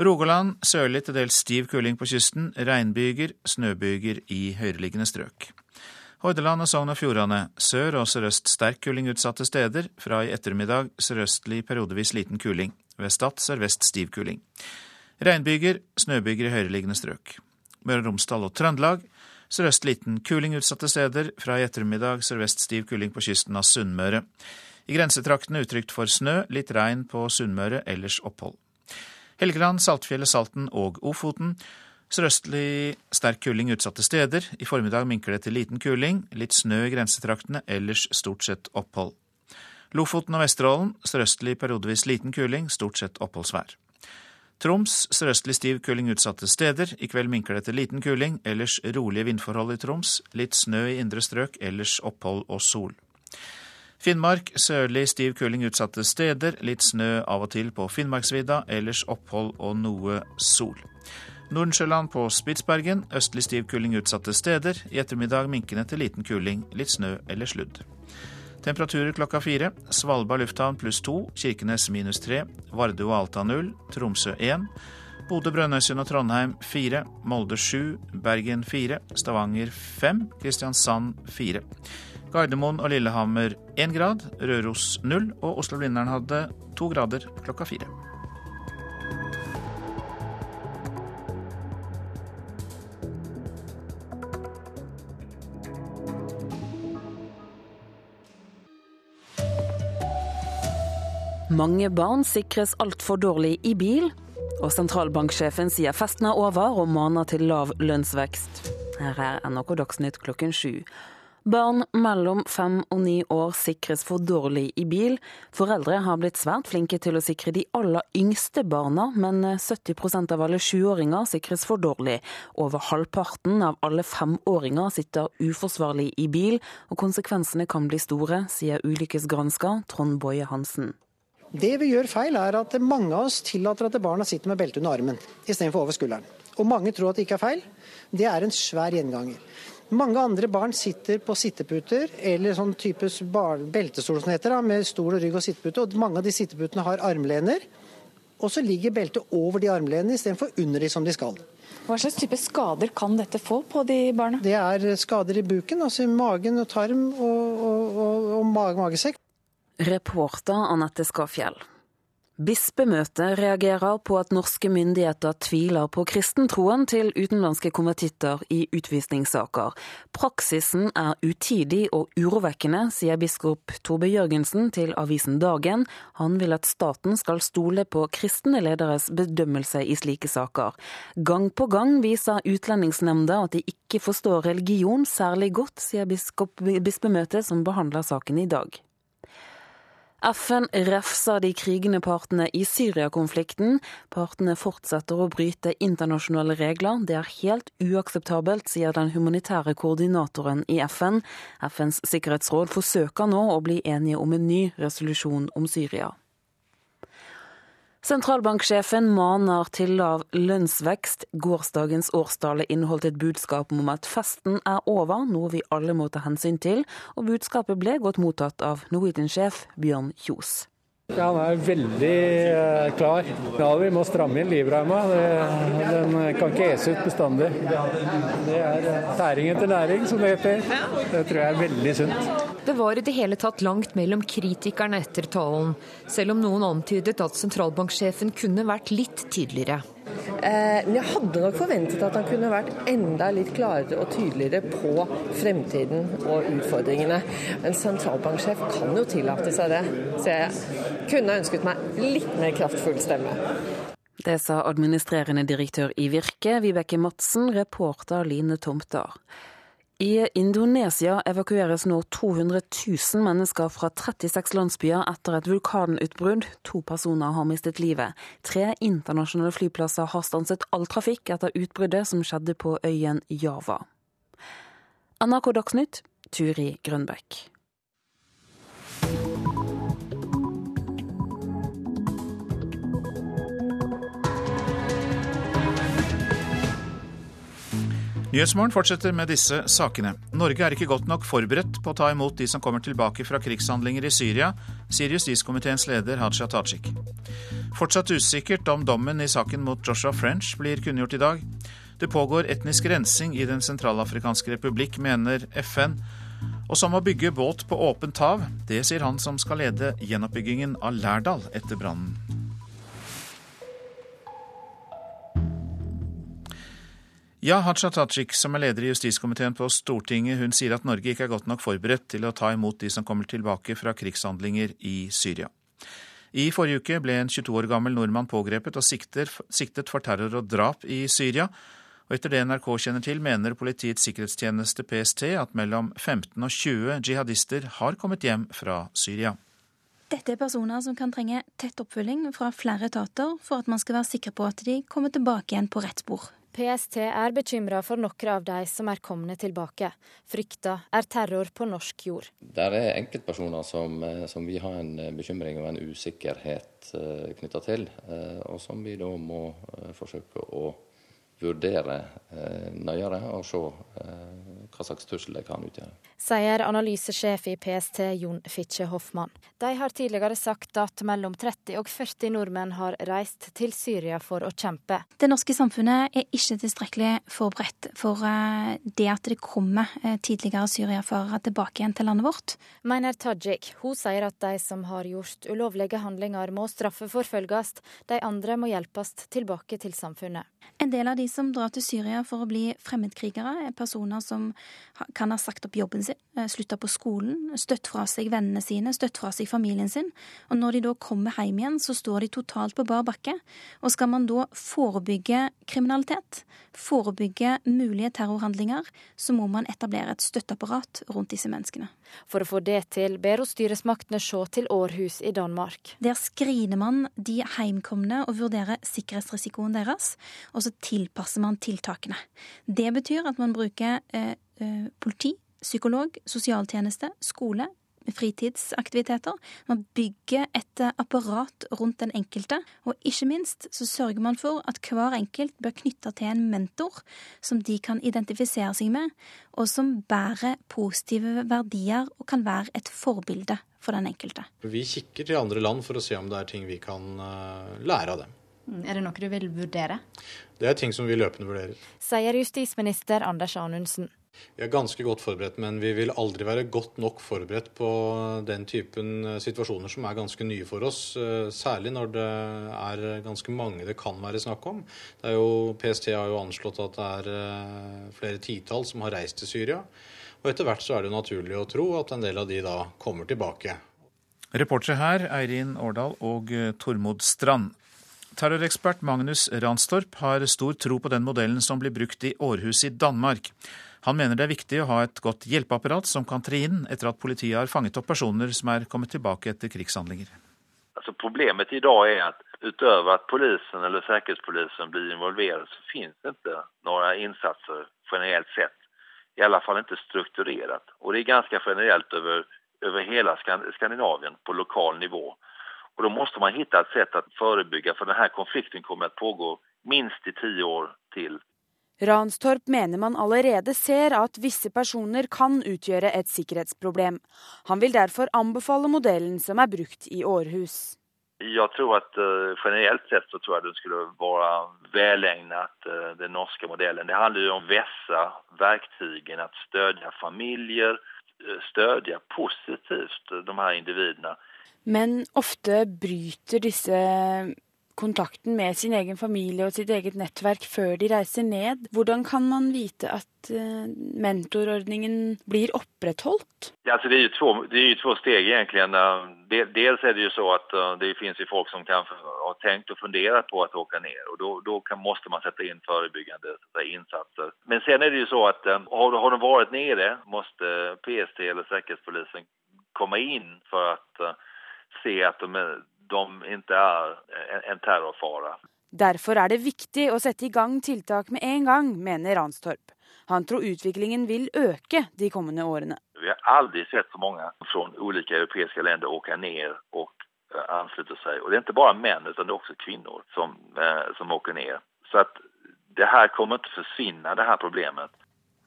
Rogaland sørlig til dels stiv kuling på kysten. Regnbyger. Snøbyger i høyereliggende strøk. Hordaland og Sogn og Fjordane sør og sørøst sterk kuling utsatte steder. Fra i ettermiddag sørøstlig periodevis liten kuling. Ved Stad sørvest stiv kuling. Regnbyger, snøbyger i høyereliggende strøk. Møre og Romsdal og Trøndelag sørøst liten kuling utsatte steder. Fra i ettermiddag sørvest stiv kuling på kysten av Sunnmøre. I grensetraktene utrygt for snø, litt regn på Sunnmøre, ellers opphold. Helgeland, Saltfjellet, Salten og Ofoten. Sørøstlig sterk kuling utsatte steder. I formiddag minker det til liten kuling. Litt snø i grensetraktene, ellers stort sett opphold. Lofoten og Vesterålen sørøstlig periodevis liten kuling, stort sett oppholdsvær. Troms sørøstlig stiv kuling utsatte steder. I kveld minker det til liten kuling, ellers rolige vindforhold i Troms. Litt snø i indre strøk, ellers opphold og sol. Finnmark sørlig stiv kuling utsatte steder. Litt snø av og til på Finnmarksvidda, ellers opphold og noe sol. Nordensjøland på Spitsbergen østlig stiv kuling utsatte steder. I ettermiddag minkende til liten kuling, litt snø eller sludd. Temperaturer klokka fire. Svalbard lufthavn pluss to. Kirkenes minus tre. Vardø og Alta null. Tromsø én. Bodø, Brønnøysund og Trondheim fire. Molde sju. Bergen fire. Stavanger fem. Kristiansand fire. Gardermoen og Lillehammer 1 grad. Røros 0 Og Oslo-Blindern hadde 2 grader klokka 4. Mange barn sikres altfor dårlig i bil. Og sentralbanksjefen sier festen er over og maner til lav lønnsvekst. Her er NRK Dagsnytt klokken sju. Barn mellom fem og ni år sikres for dårlig i bil. Foreldre har blitt svært flinke til å sikre de aller yngste barna, men 70% av alle sjuåringer sikres for dårlig. Over halvparten av alle femåringer sitter uforsvarlig i bil, og konsekvensene kan bli store, sier ulykkesgransker Trond Boje Hansen. Det vi gjør feil, er at mange av oss tillater at barna sitter med belte under armen istedenfor over skulderen. Og mange tror at det ikke er feil. Det er en svær gjenganger. Mange andre barn sitter på sitteputer, eller sånn type beltestol som heter, med stol og rygg og sittepute. Og mange av de sitteputene har armlener. Og så ligger beltet over de armlenene istedenfor under de som de skal. Hva slags type skader kan dette få på de barna? Det er skader i buken, altså i magen og tarm og, og, og, og magesekk. Reporter Anette Skafjell. Bispemøtet reagerer på at norske myndigheter tviler på kristentroen til utenlandske konvertitter i utvisningssaker. Praksisen er utidig og urovekkende, sier biskop Torbe Jørgensen til avisen Dagen. Han vil at staten skal stole på kristne lederes bedømmelse i slike saker. Gang på gang viser Utlendingsnemnda at de ikke forstår religion særlig godt, sier biskop bispemøtet som behandler saken i dag. FN refser de krigende partene i Syria-konflikten. Partene fortsetter å bryte internasjonale regler. Det er helt uakseptabelt, sier den humanitære koordinatoren i FN. FNs sikkerhetsråd forsøker nå å bli enige om en ny resolusjon om Syria. Sentralbanksjefen maner til lav lønnsvekst. Gårsdagens årstale inneholdt et budskap om at festen er over, noe vi alle må ta hensyn til, og budskapet ble godt mottatt av Norwegian-sjef Bjørn Kjos. Ja, han er veldig uh, klar. Ja, vi må stramme inn livreima. Den kan ikke ese ut bestandig. Det er uh, tæring etter næring, som det heter. Det tror jeg er veldig sunt. Det var i det hele tatt langt mellom kritikerne etter talen, selv om noen antydet at sentralbanksjefen kunne vært litt tydeligere. Eh, jeg hadde nok forventet at han kunne vært enda litt klarere og tydeligere på fremtiden og utfordringene. En sentralbanksjef kan jo tillate seg det, så jeg kunne ønsket meg litt mer kraftfull stemme. Det sa administrerende direktør i Virke, Vibeke Madsen, reporter Line Tomter. I Indonesia evakueres nå 200 000 mennesker fra 36 landsbyer etter et vulkanutbrudd. To personer har mistet livet. Tre internasjonale flyplasser har stanset all trafikk etter utbruddet som skjedde på øyen Java. NRK Dagsnytt, Turi Grønbekk. Nyhetsmorgen fortsetter med disse sakene. Norge er ikke godt nok forberedt på å ta imot de som kommer tilbake fra krigshandlinger i Syria, sier justiskomiteens leder Haja Tajik. Fortsatt usikkert om dommen i saken mot Joshua French blir kunngjort i dag. Det pågår etnisk rensing i Den sentralafrikanske republikk, mener FN. Og som å bygge båt på åpent hav, det sier han som skal lede gjenoppbyggingen av Lærdal etter brannen. Ja, Haja Tajik, som er leder i justiskomiteen på Stortinget, hun sier at Norge ikke er godt nok forberedt til å ta imot de som kommer tilbake fra krigshandlinger i Syria. I forrige uke ble en 22 år gammel nordmann pågrepet og siktet for terror og drap i Syria. Og etter det NRK kjenner til, mener Politiets sikkerhetstjeneste PST at mellom 15 og 20 jihadister har kommet hjem fra Syria. Dette er personer som kan trenge tett oppfølging fra flere etater for at man skal være sikker på at de kommer tilbake igjen på rett spor. PST er bekymra for noen av de som er kommet tilbake. Frykta er terror på norsk jord. Det er enkeltpersoner som, eh, som vi har en eh, bekymring og en usikkerhet eh, knytta til, og som vi da må forsøke å vurdere nøyere og se hva slags trussel det kan utgjøre. Sier analysesjef i PST Jon Fitche Hoffmann. De har tidligere sagt at mellom 30 og 40 nordmenn har reist til Syria for å kjempe. Det norske samfunnet er ikke tilstrekkelig forberedt for eh, det at det kommer eh, tidligere syriafarere tilbake igjen til landet vårt. Mener Tajik. Hun sier at de som har gjort ulovlige handlinger må straffeforfølges. De andre må hjelpes tilbake til samfunnet. En del av de som drar til Syria for å bli fremmedkrigere, er personer som kan ha sagt opp jobben sin, eh, slutta på skolen, støtt fra seg vennene sine, støtt fra seg familien sin. Og når de da kommer hjem igjen, så står de totalt på bar bakke. Og skal man da forebygge kriminalitet, forebygge mulige terrorhandlinger, så må man etablere et støtteapparat rundt disse menneskene. For å få det til, ber hun styresmaktene se til Århus i Danmark. Der screener man de heimkomne og vurderer sikkerhetsrisikoen deres, og så tilpasser man tiltakene. Det betyr at man bruker eh, eh, politi, psykolog, sosialtjeneste, skole, fritidsaktiviteter. Man bygger et apparat rundt den enkelte, og ikke minst så sørger man for at hver enkelt bør knytte til en mentor som de kan identifisere seg med, og som bærer positive verdier og kan være et forbilde for den enkelte. Vi kikker til andre land for å se om det er ting vi kan eh, lære av dem. Mm, er det noe du vil vurdere? Det er ting som vi løpende vurderer. Sier justisminister Anders Anundsen. Vi er ganske godt forberedt, men vi vil aldri være godt nok forberedt på den typen eh, situasjoner som er ganske nye for oss. eh, Særlig når det er ganske mange det kan være snakk om. Jo, PST har jo anslått at det er eh, flere titall som har reist til Syria. Og etter hvert så er det naturlig å tro at en del av de da kommer tilbake. Reportere her Eirin Årdal og Tormod Strand. Terrorekspert Magnus Ranstorp har stor tro på den modellen som blir brukt i Århus i Danmark. Han mener det er viktig å ha et godt hjelpeapparat som kan tre inn etter at politiet har fanget opp personer som er kommet tilbake etter krigshandlinger. Altså, problemet dag er at utover at polisen eller sikkerhetspolisen blir involvert, så finnes det ikke noen innsatser generelt sett. I alle fall ikke strukturert. Og det er ganske generelt over, over hele Skandinavia på lokal nivå. Og Da må man finne et sett å forebygge, for denne konflikten kommer å pågå minst i ti år till. Ranstorp mener man allerede ser at visse personer kan utgjøre et sikkerhetsproblem. Han vil derfor anbefale modellen som er brukt i Århus. Jeg tror at generelt generellt sett så tror jeg det skulle være velegnet eh, den norske modellen. Det handler jo om visse verktygen å støtte familier, støtte positivt eh, de her individene. Men ofte bryter disse kontakten med sin egen familie og sitt eget nettverk før de reiser ned. Hvordan kan man vite at eh, mentorordningen blir opprettholdt? Ja, altså det, er jo två steg egentligen. Eh, Dels er det jo så att eh, det finnes jo folk som kan har tenkt og funderat på å åka ned. og då, må man sette inn säga, insatser. Men sen er det jo så eh, har, har de vært nede, må PST eller Sikkerhetspolisen komme inn for eh, se at de, de ikke er en, terrorfare. terrorfara. Derfor er det viktig å sette i gang tiltak med en gang, mener Ranstorp. Han tror utviklingen vil øke de kommende årene. Vi har aldri sett så mange fra ulike europeiske länder åke ned og anslutte seg. Og det er ikke bare menn, utan det kvinner också kvinnor som, eh, som åker ned. Så att det her kommer ikke til å forsvinne, det her problemet.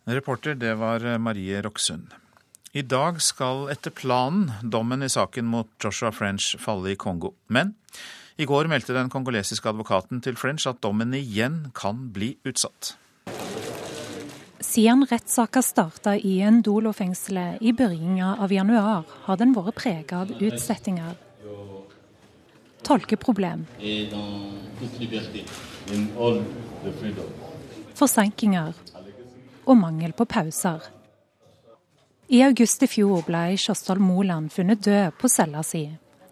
Reporter det var eh, Marie Roksund. I dag skal etter planen dommen i saken mot Joshua French falle i Kongo. Men i går meldte den kongolesiske advokaten til French at dommen igjen kan bli utsatt. Siden rettssaka starta i Ndolo-fengselet i begynnelsen av januar, har den vært preget av utsettinger. Tolkeproblem, Forsenkinger. og mangel på pauser. I august i fjor ble Kjostol Moland funnet død på cella si.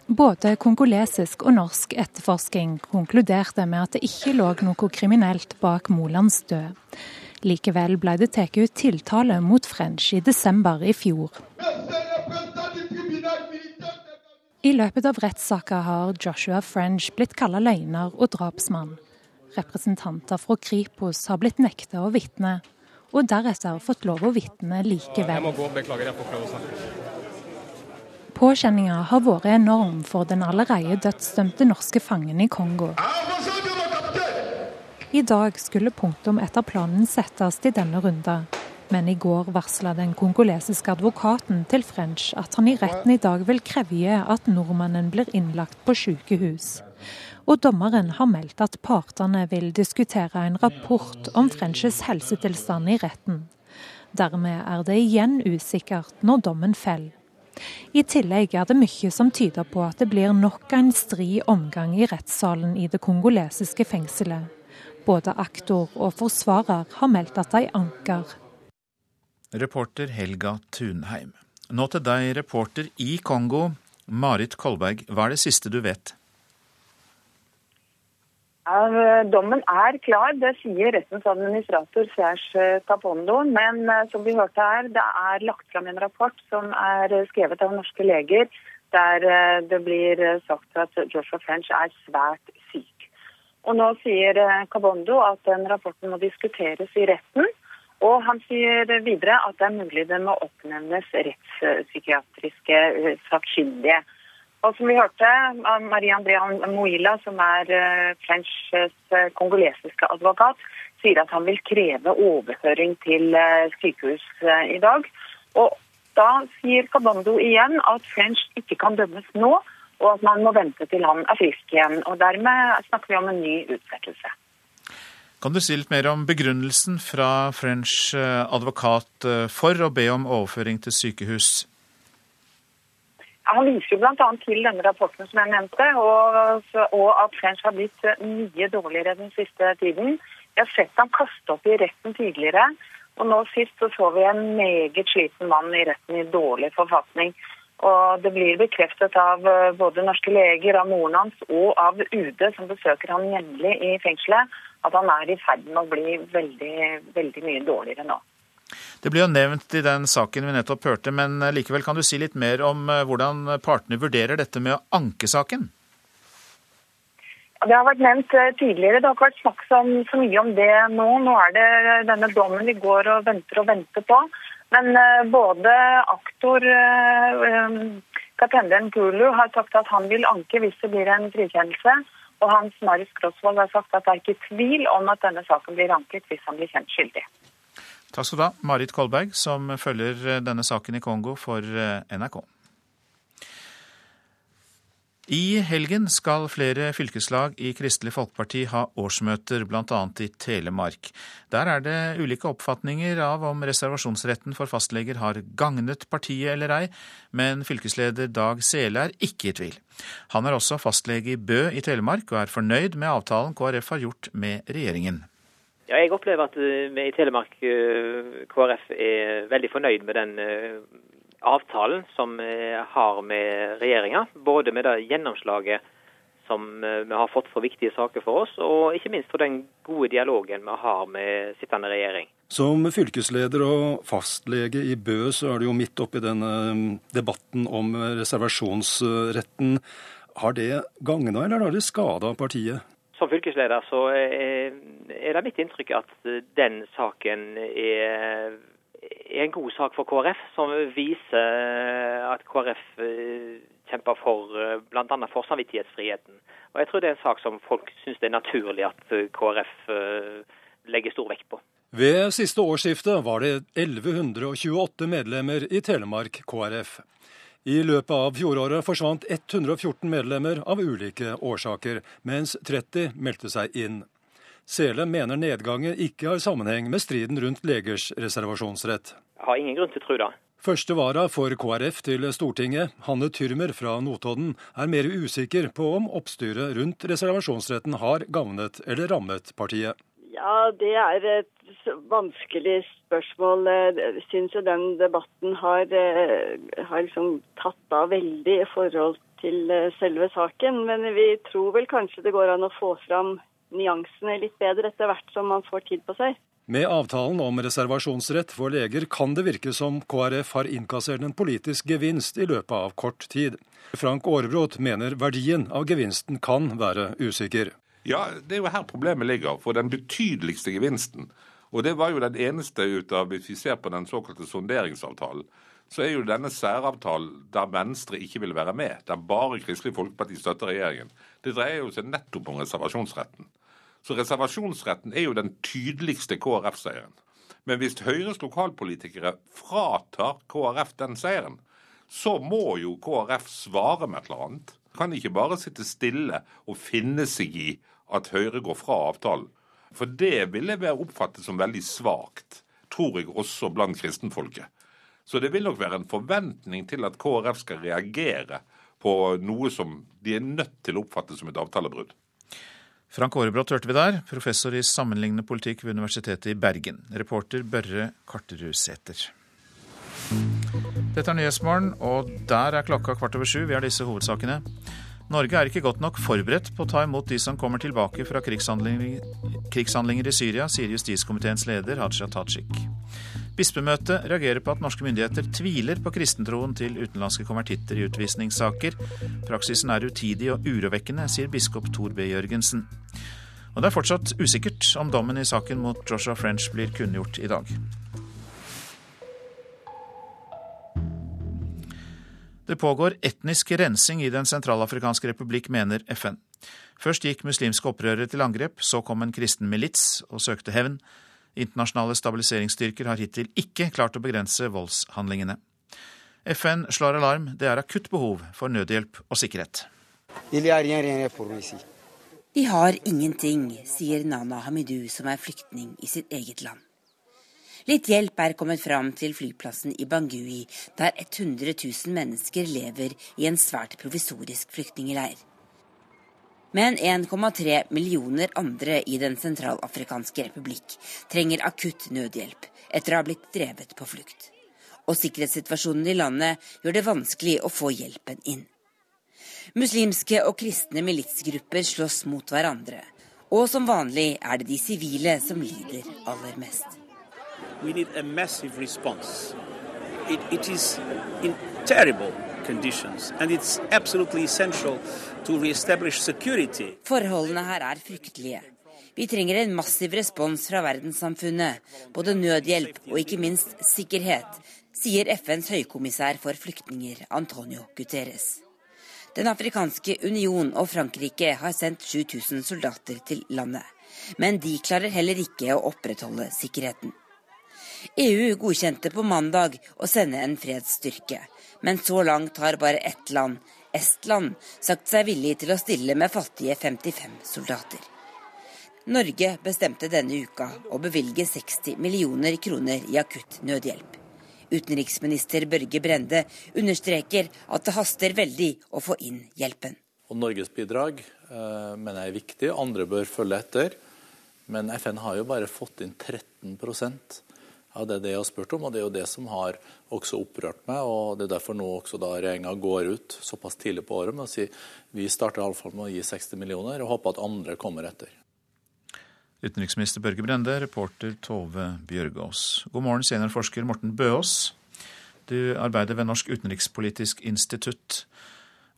Både kongolesisk og norsk etterforsking konkluderte med at det ikke lå noe kriminelt bak Molands død. Likevel ble det tatt ut tiltale mot French i desember i fjor. I løpet av rettssaka har Joshua French blitt kalla løgner og drapsmann. Representanter fra Kripos har blitt nekta å vitne, og deretter fått lov å vitne Jeg likevel. må gå, beklager, jeg får prøve å snakke. Påkjenninga har vært enorm for den allerede dødsdømte norske fangen i Kongo. I dag skulle punktum etter planen settes til denne runda, men i går varsla den kongolesiske advokaten til French at han i retten i dag vil kreve at nordmannen blir innlagt på sykehus. Og dommeren har meldt at partene vil diskutere en rapport om Frenches helsetilstand i retten. Dermed er det igjen usikkert når dommen faller. I tillegg er det mye som tyder på at det blir nok en stri omgang i rettssalen i det kongolesiske fengselet. Både aktor og forsvarer har meldt at de anker. Reporter Helga Tunheim. Nå til deg, reporter i Kongo, Marit Kolberg. Hva er det siste du vet? Eh, dommen er klar, det sier rettens administrator Serge Tapondo. Men eh, som vi hørte her, det er lagt fram en rapport som er skrevet av norske leger, der eh, det blir sagt at Joshua French er svært syk. Og Nå sier Cabondo at den rapporten må diskuteres i retten. Og han sier videre at det er mulig det må oppnevnes rettspsykiatriske sakkyndige. Og som vi hørte, Marie Andrea Moila, som er eh, Frenchs eh, kongolesiske advokat, sier at han vil kreve overføring til eh, sykehus i dag. Og da sier Kabando igjen at French ikke kan dømmes nå, og at man må vente til han er frisk igjen. Og dermed snakker vi om en ny utsettelse. Kan du si litt mer om begrunnelsen fra French advokat for å be om overføring til sykehus? Han viser jo bl.a. til denne rapporten som jeg nevnte, og, og, at French har blitt mye dårligere den siste tiden. Jeg har sett ham kaste opp i retten tidligere, og nå sist så, så vi en meget sliten mann i retten i dårlig forfatning. Og Det blir bekreftet av eh, både norske leger, av moren hans og av UD, som besøker ham jevnlig i fengselet, at han er i ferd med å bli veldig, veldig mye dårligere nå. Det ble jo nevnt i den saken vi nettopp hørte, men eh, likevel kan du si litt mer om eh, hvordan partene vurderer dette med å anke saken? Det har vært nevnt eh, tidligere. Det har ikke vært snakket så mye om det nå. Nå er det denne dommen vi går og venter og venter på. Men både aktor Katende Kulu har sagt at han vil anke hvis det blir en frikjennelse. Og Hans Marius Grosvold har sagt at det er ikke tvil om at denne saken blir anket hvis han blir kjent skyldig. Takk skal du ha, Marit Kolberg, som følger eh, denne saken i Kongo for eh, NRK. I helgen skal flere fylkeslag i Kristelig Folkeparti ha årsmøter, bl.a. i Telemark. Der er det ulike oppfatninger av om reservasjonsretten for fastleger har gagnet partiet eller ei, men fylkesleder Dag Sele er ikke i tvil. Han er også fastlege i Bø i Telemark, og er fornøyd med avtalen KrF har gjort med regjeringen. Ja, jeg opplever at eh, vi i Telemark eh, KrF er veldig fornøyd med den eh, avtalen som vi har med regjeringa. Både med det gjennomslaget som vi har fått for viktige saker for oss, og ikke minst for den gode dialogen vi har med sittende regjering. Som fylkesleder og fastlege i Bø, så er du jo midt oppi denne debatten om reservasjonsretten. Har det gagna eller har det skada partiet? Som fylkesleder så er det mitt inntrykk at den saken er, en god sak for KrF, som viser at KrF eh, kjemper for eh, bl.a. for samvittighetsfriheten. Og Jeg tror det er en sak som folk syns det er naturlig at KrF eh, legger stor vekt på. Ved siste årsskifte var det 1128 medlemmer i Telemark KrF. I løpet av fjoråret forsvant 114 medlemmer av ulike årsaker, mens 30 meldte seg inn. Sele mener nedgangen ikke har sammenheng med striden rundt legers reservasjonsrett. Jeg har ingen grunn til å tro det. Første vara for KrF til Stortinget, Hanne Tyrmer fra Notodden, er mer usikker på om oppstyret rundt reservasjonsretten har gagnet eller rammet partiet. Ja, det er et vanskelig spørsmål. Jeg syns jo den debatten har, eh, har liksom tatt av veldig i forhold til eh, selve saken. Men vi tror vel kanskje det går an å få fram nyansene litt bedre etter hvert som man får tid på seg. Med avtalen om reservasjonsrett for leger kan det virke som KrF har innkassert en politisk gevinst i løpet av kort tid. Frank Aarebrot mener verdien av gevinsten kan være usikker. Ja, det er jo her problemet ligger. For den betydeligste gevinsten, og det var jo den eneste ut av, hvis vi ser på den såkalte sonderingsavtalen, så er jo denne særavtalen der Venstre ikke vil være med, der bare Kristelig Folkeparti støtter regjeringen, det dreier jo seg nettopp om reservasjonsretten. Så reservasjonsretten er jo den tydeligste KrF-seieren. Men hvis Høyres lokalpolitikere fratar KrF den seieren, så må jo KrF svare med et eller annet. Kan ikke bare sitte stille og finne seg i at Høyre går fra avtalen. For det ville være oppfattet som veldig svakt, tror jeg også blant kristenfolket. Så det vil nok være en forventning til at KrF skal reagere på noe som de er nødt til å oppfatte som et avtalebrudd. Frank Aarebrot hørte vi der, professor i sammenlignende politikk ved Universitetet i Bergen. Reporter Børre Karterud Dette er Nyhetsmorgen, og der er klokka kvart over sju. Vi har disse hovedsakene. Norge er ikke godt nok forberedt på å ta imot de som kommer tilbake fra krigshandlinger, krigshandlinger i Syria, sier justiskomiteens leder Haja Tajik. Bispemøtet reagerer på at norske myndigheter tviler på kristentroen til utenlandske konvertitter i utvisningssaker. Praksisen er utidig og urovekkende, sier biskop Tor B. Jørgensen. Og det er fortsatt usikkert om dommen i saken mot Joshua French blir kunngjort i dag. Det pågår etnisk rensing i Den sentralafrikanske republikk, mener FN. Først gikk muslimske opprørere til angrep, så kom en kristen milits og søkte hevn. Internasjonale stabiliseringsstyrker har hittil ikke klart å begrense voldshandlingene. FN slår alarm. Det er akutt behov for nødhjelp og sikkerhet. De har ingenting, sier Nana Hamidu, som er flyktning i sitt eget land. Litt hjelp er kommet fram til flyplassen i Bangui, der 100 000 mennesker lever i en svært provisorisk flyktningleir. Men 1,3 millioner andre i Den sentralafrikanske republikk trenger akutt nødhjelp etter å ha blitt drevet på flukt. Og sikkerhetssituasjonen i landet gjør det vanskelig å få hjelpen inn. Muslimske og kristne militsgrupper slåss mot hverandre. Og som vanlig er det de sivile som lider aller mest. We need a massive response. It, it is in terrible conditions, and it's absolutely. Forholdene her er fryktelige. Vi trenger en massiv respons fra verdenssamfunnet, både nødhjelp og ikke minst sikkerhet, sier FNs høykommissær for flyktninger, Antonio Guterres. Den afrikanske union og Frankrike har sendt 7000 soldater til landet. Men de klarer heller ikke å opprettholde sikkerheten. EU godkjente på mandag å sende en fredsstyrke, men så langt har bare ett land, Estland, sagt seg villig til å stille med fattige 55 soldater. Norge bestemte denne uka å bevilge 60 millioner kroner i akutt nødhjelp. Utenriksminister Børge Brende understreker at det haster veldig å få inn hjelpen. Og Norges bidrag eh, mener jeg er viktig, andre bør følge etter. Men FN har jo bare fått inn 13 ja, Det er det jeg har spurt om, og det er jo det som har også opprørt meg. og Det er derfor nå også da regjeringa går ut såpass tidlig på året med å si vi starter iallfall med å gi 60 millioner, og håper at andre kommer etter. Utenriksminister Børge Brende, reporter Tove Bjørgaas. God morgen, seniorforsker Morten Bøås. Du arbeider ved Norsk utenrikspolitisk institutt.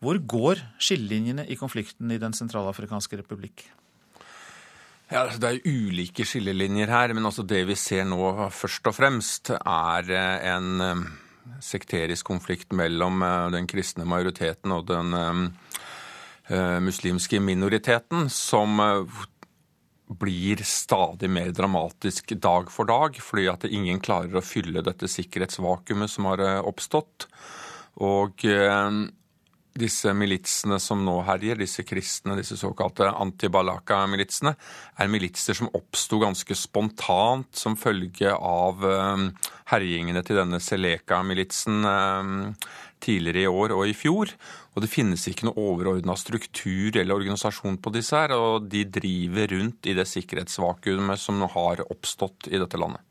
Hvor går skillelinjene i konflikten i Den sentralafrikanske republikk? Ja, altså, Det er ulike skillelinjer her, men også det vi ser nå først og fremst, er eh, en eh, sekterisk konflikt mellom eh, den kristne majoriteten og den muslimske minoriteten, som blir stadig mer dramatisk dag for dag, fordi at ingen klarer å fylle dette sikkerhetsvakuumet som har oppstått. Og disse militsene som nå herjer, disse kristne, disse såkalte antibalaka-militsene, er militser som oppsto ganske spontant som følge av eh, herjingene til denne Seleka-militsen eh, tidligere i år og i fjor. Og det finnes ikke noe overordna struktur eller organisasjon på disse her, og de driver rundt i det sikkerhetsvakuumet som har oppstått i dette landet.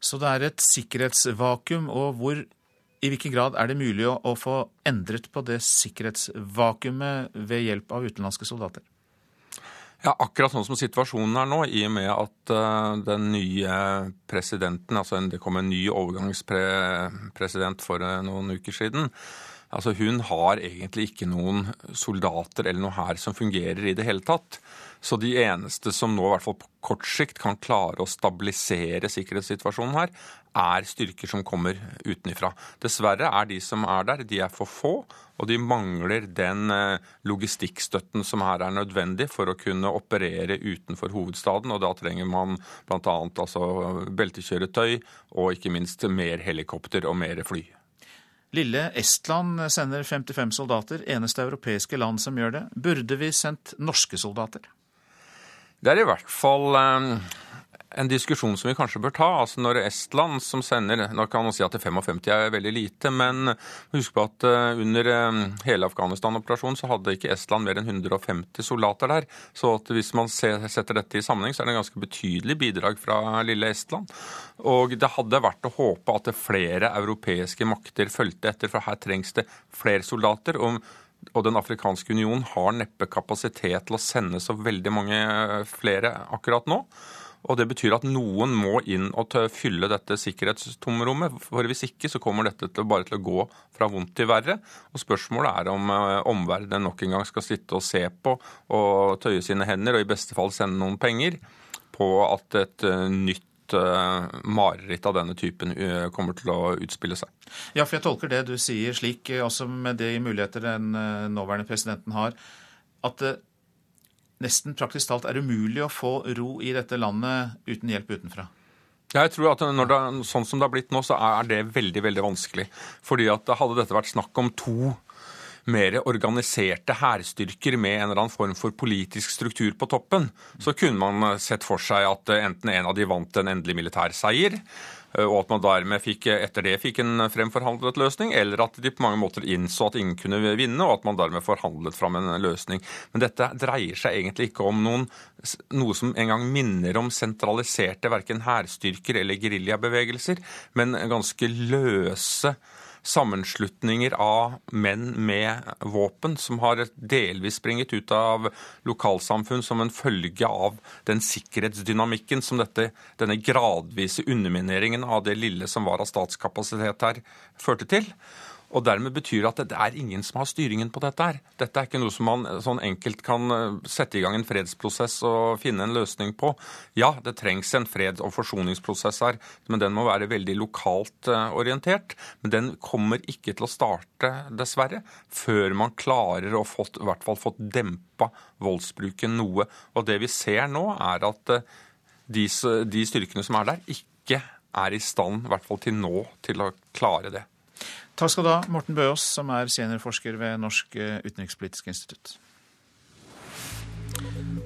Så det er et sikkerhetsvakuum, og hvor i hvilken grad er det mulig å, å få endret på det sikkerhetsvakuumet ved hjelp av utenlandske soldater? Ja, Akkurat sånn som situasjonen er nå, i og med at uh, den nye presidenten, altså det kom en ny overgangspresident for uh, noen uker siden, altså hun har egentlig ikke noen soldater eller noe her som fungerer i det hele tatt. Så de eneste som nå, i hvert fall på kort sikt, kan klare å stabilisere sikkerhetssituasjonen her, er styrker som kommer utenifra. Dessverre er de som er der, de er for få, og de mangler den eh, logistikkstøtten som her er nødvendig for å kunne operere utenfor hovedstaden. Og da trenger man bl.a. Altså beltekjøretøy og ikke minst mer helikopter og mer fly. Lille Estland sender 55 soldater, eneste europeiske land som gjør det. Burde vi sendt norske soldater? Det er i hvert fall eh, en diskusjon som vi kanskje bør ta. altså Når Estland som sender Nå kan man si at 55 er veldig lite, men husk på at eh, under eh, hele Afghanistan-operasjonen så hadde ikke Estland mer enn 150 soldater der. Så hvis man setter dette i sammenheng, så er det en ganske betydelig bidrag fra lille Estland. Og det hadde vært å håpe at flere europeiske makter fulgte etter, for her trengs det flere soldater. og og Den afrikanske union har neppe kapasitet til å sende så veldig mange flere akkurat nå. Og Det betyr at noen må inn og fylle dette sikkerhetstomrommet. for Hvis ikke så kommer dette til, bare til å gå fra vondt til verre. Og Spørsmålet er om uh, omverdenen nok en gang skal sitte og se på og tøye sine hender og i beste fall sende noen penger på at et uh, nytt uh, mareritt av denne typen kommer til å utspille seg. Ja, for jeg tolker det du sier slik, også med de muligheter den nåværende presidenten har, at nesten praktisk talt er umulig å få ro i dette landet uten hjelp utenfra? Jeg tror at når det, Sånn som det har blitt nå, så er det veldig veldig vanskelig. Fordi at Hadde dette vært snakk om to mer organiserte hærstyrker med en eller annen form for politisk struktur på toppen, så kunne man sett for seg at enten en av de vant en endelig militær seier, Eh, og at man dermed fikk, etter det fikk en fremforhandlet løsning, eller at de på mange måter innså at ingen kunne vinne, og at man dermed forhandlet fram en løsning. Men dette dreier seg egentlig ikke om noen, noe som engang minner om sentraliserte verken hærstyrker eller geriljabevegelser, men ganske løse sammenslutninger av menn med våpen som har delvis springet ut av lokalsamfunn som en følge av den sikkerhetsdynamikken som dette, denne gradvise undermineringen av det lille som var av statskapasitet her, førte til. Og dermed betyr det at det er ingen som har styringen på dette her. Dette er ikke noe som man sånn enkelt kan eh, sette i gang en fredsprosess og finne en løsning på. Ja, det trengs en freds- og forsoningsprosess her, men den må være veldig lokalt eh, orientert. Men den kommer ikke til å starte, dessverre, før man klarer å fått, i hvert fall fått dempa voldsbruken noe. Og det vi ser nå, er at eh, de, de styrkene som er der, ikke er i stand, i hvert fall til nå, til å klare det. Takk skal du ha, Morten Bøås, som er seniorforsker ved Norsk eh, utenrikspolitisk institutt.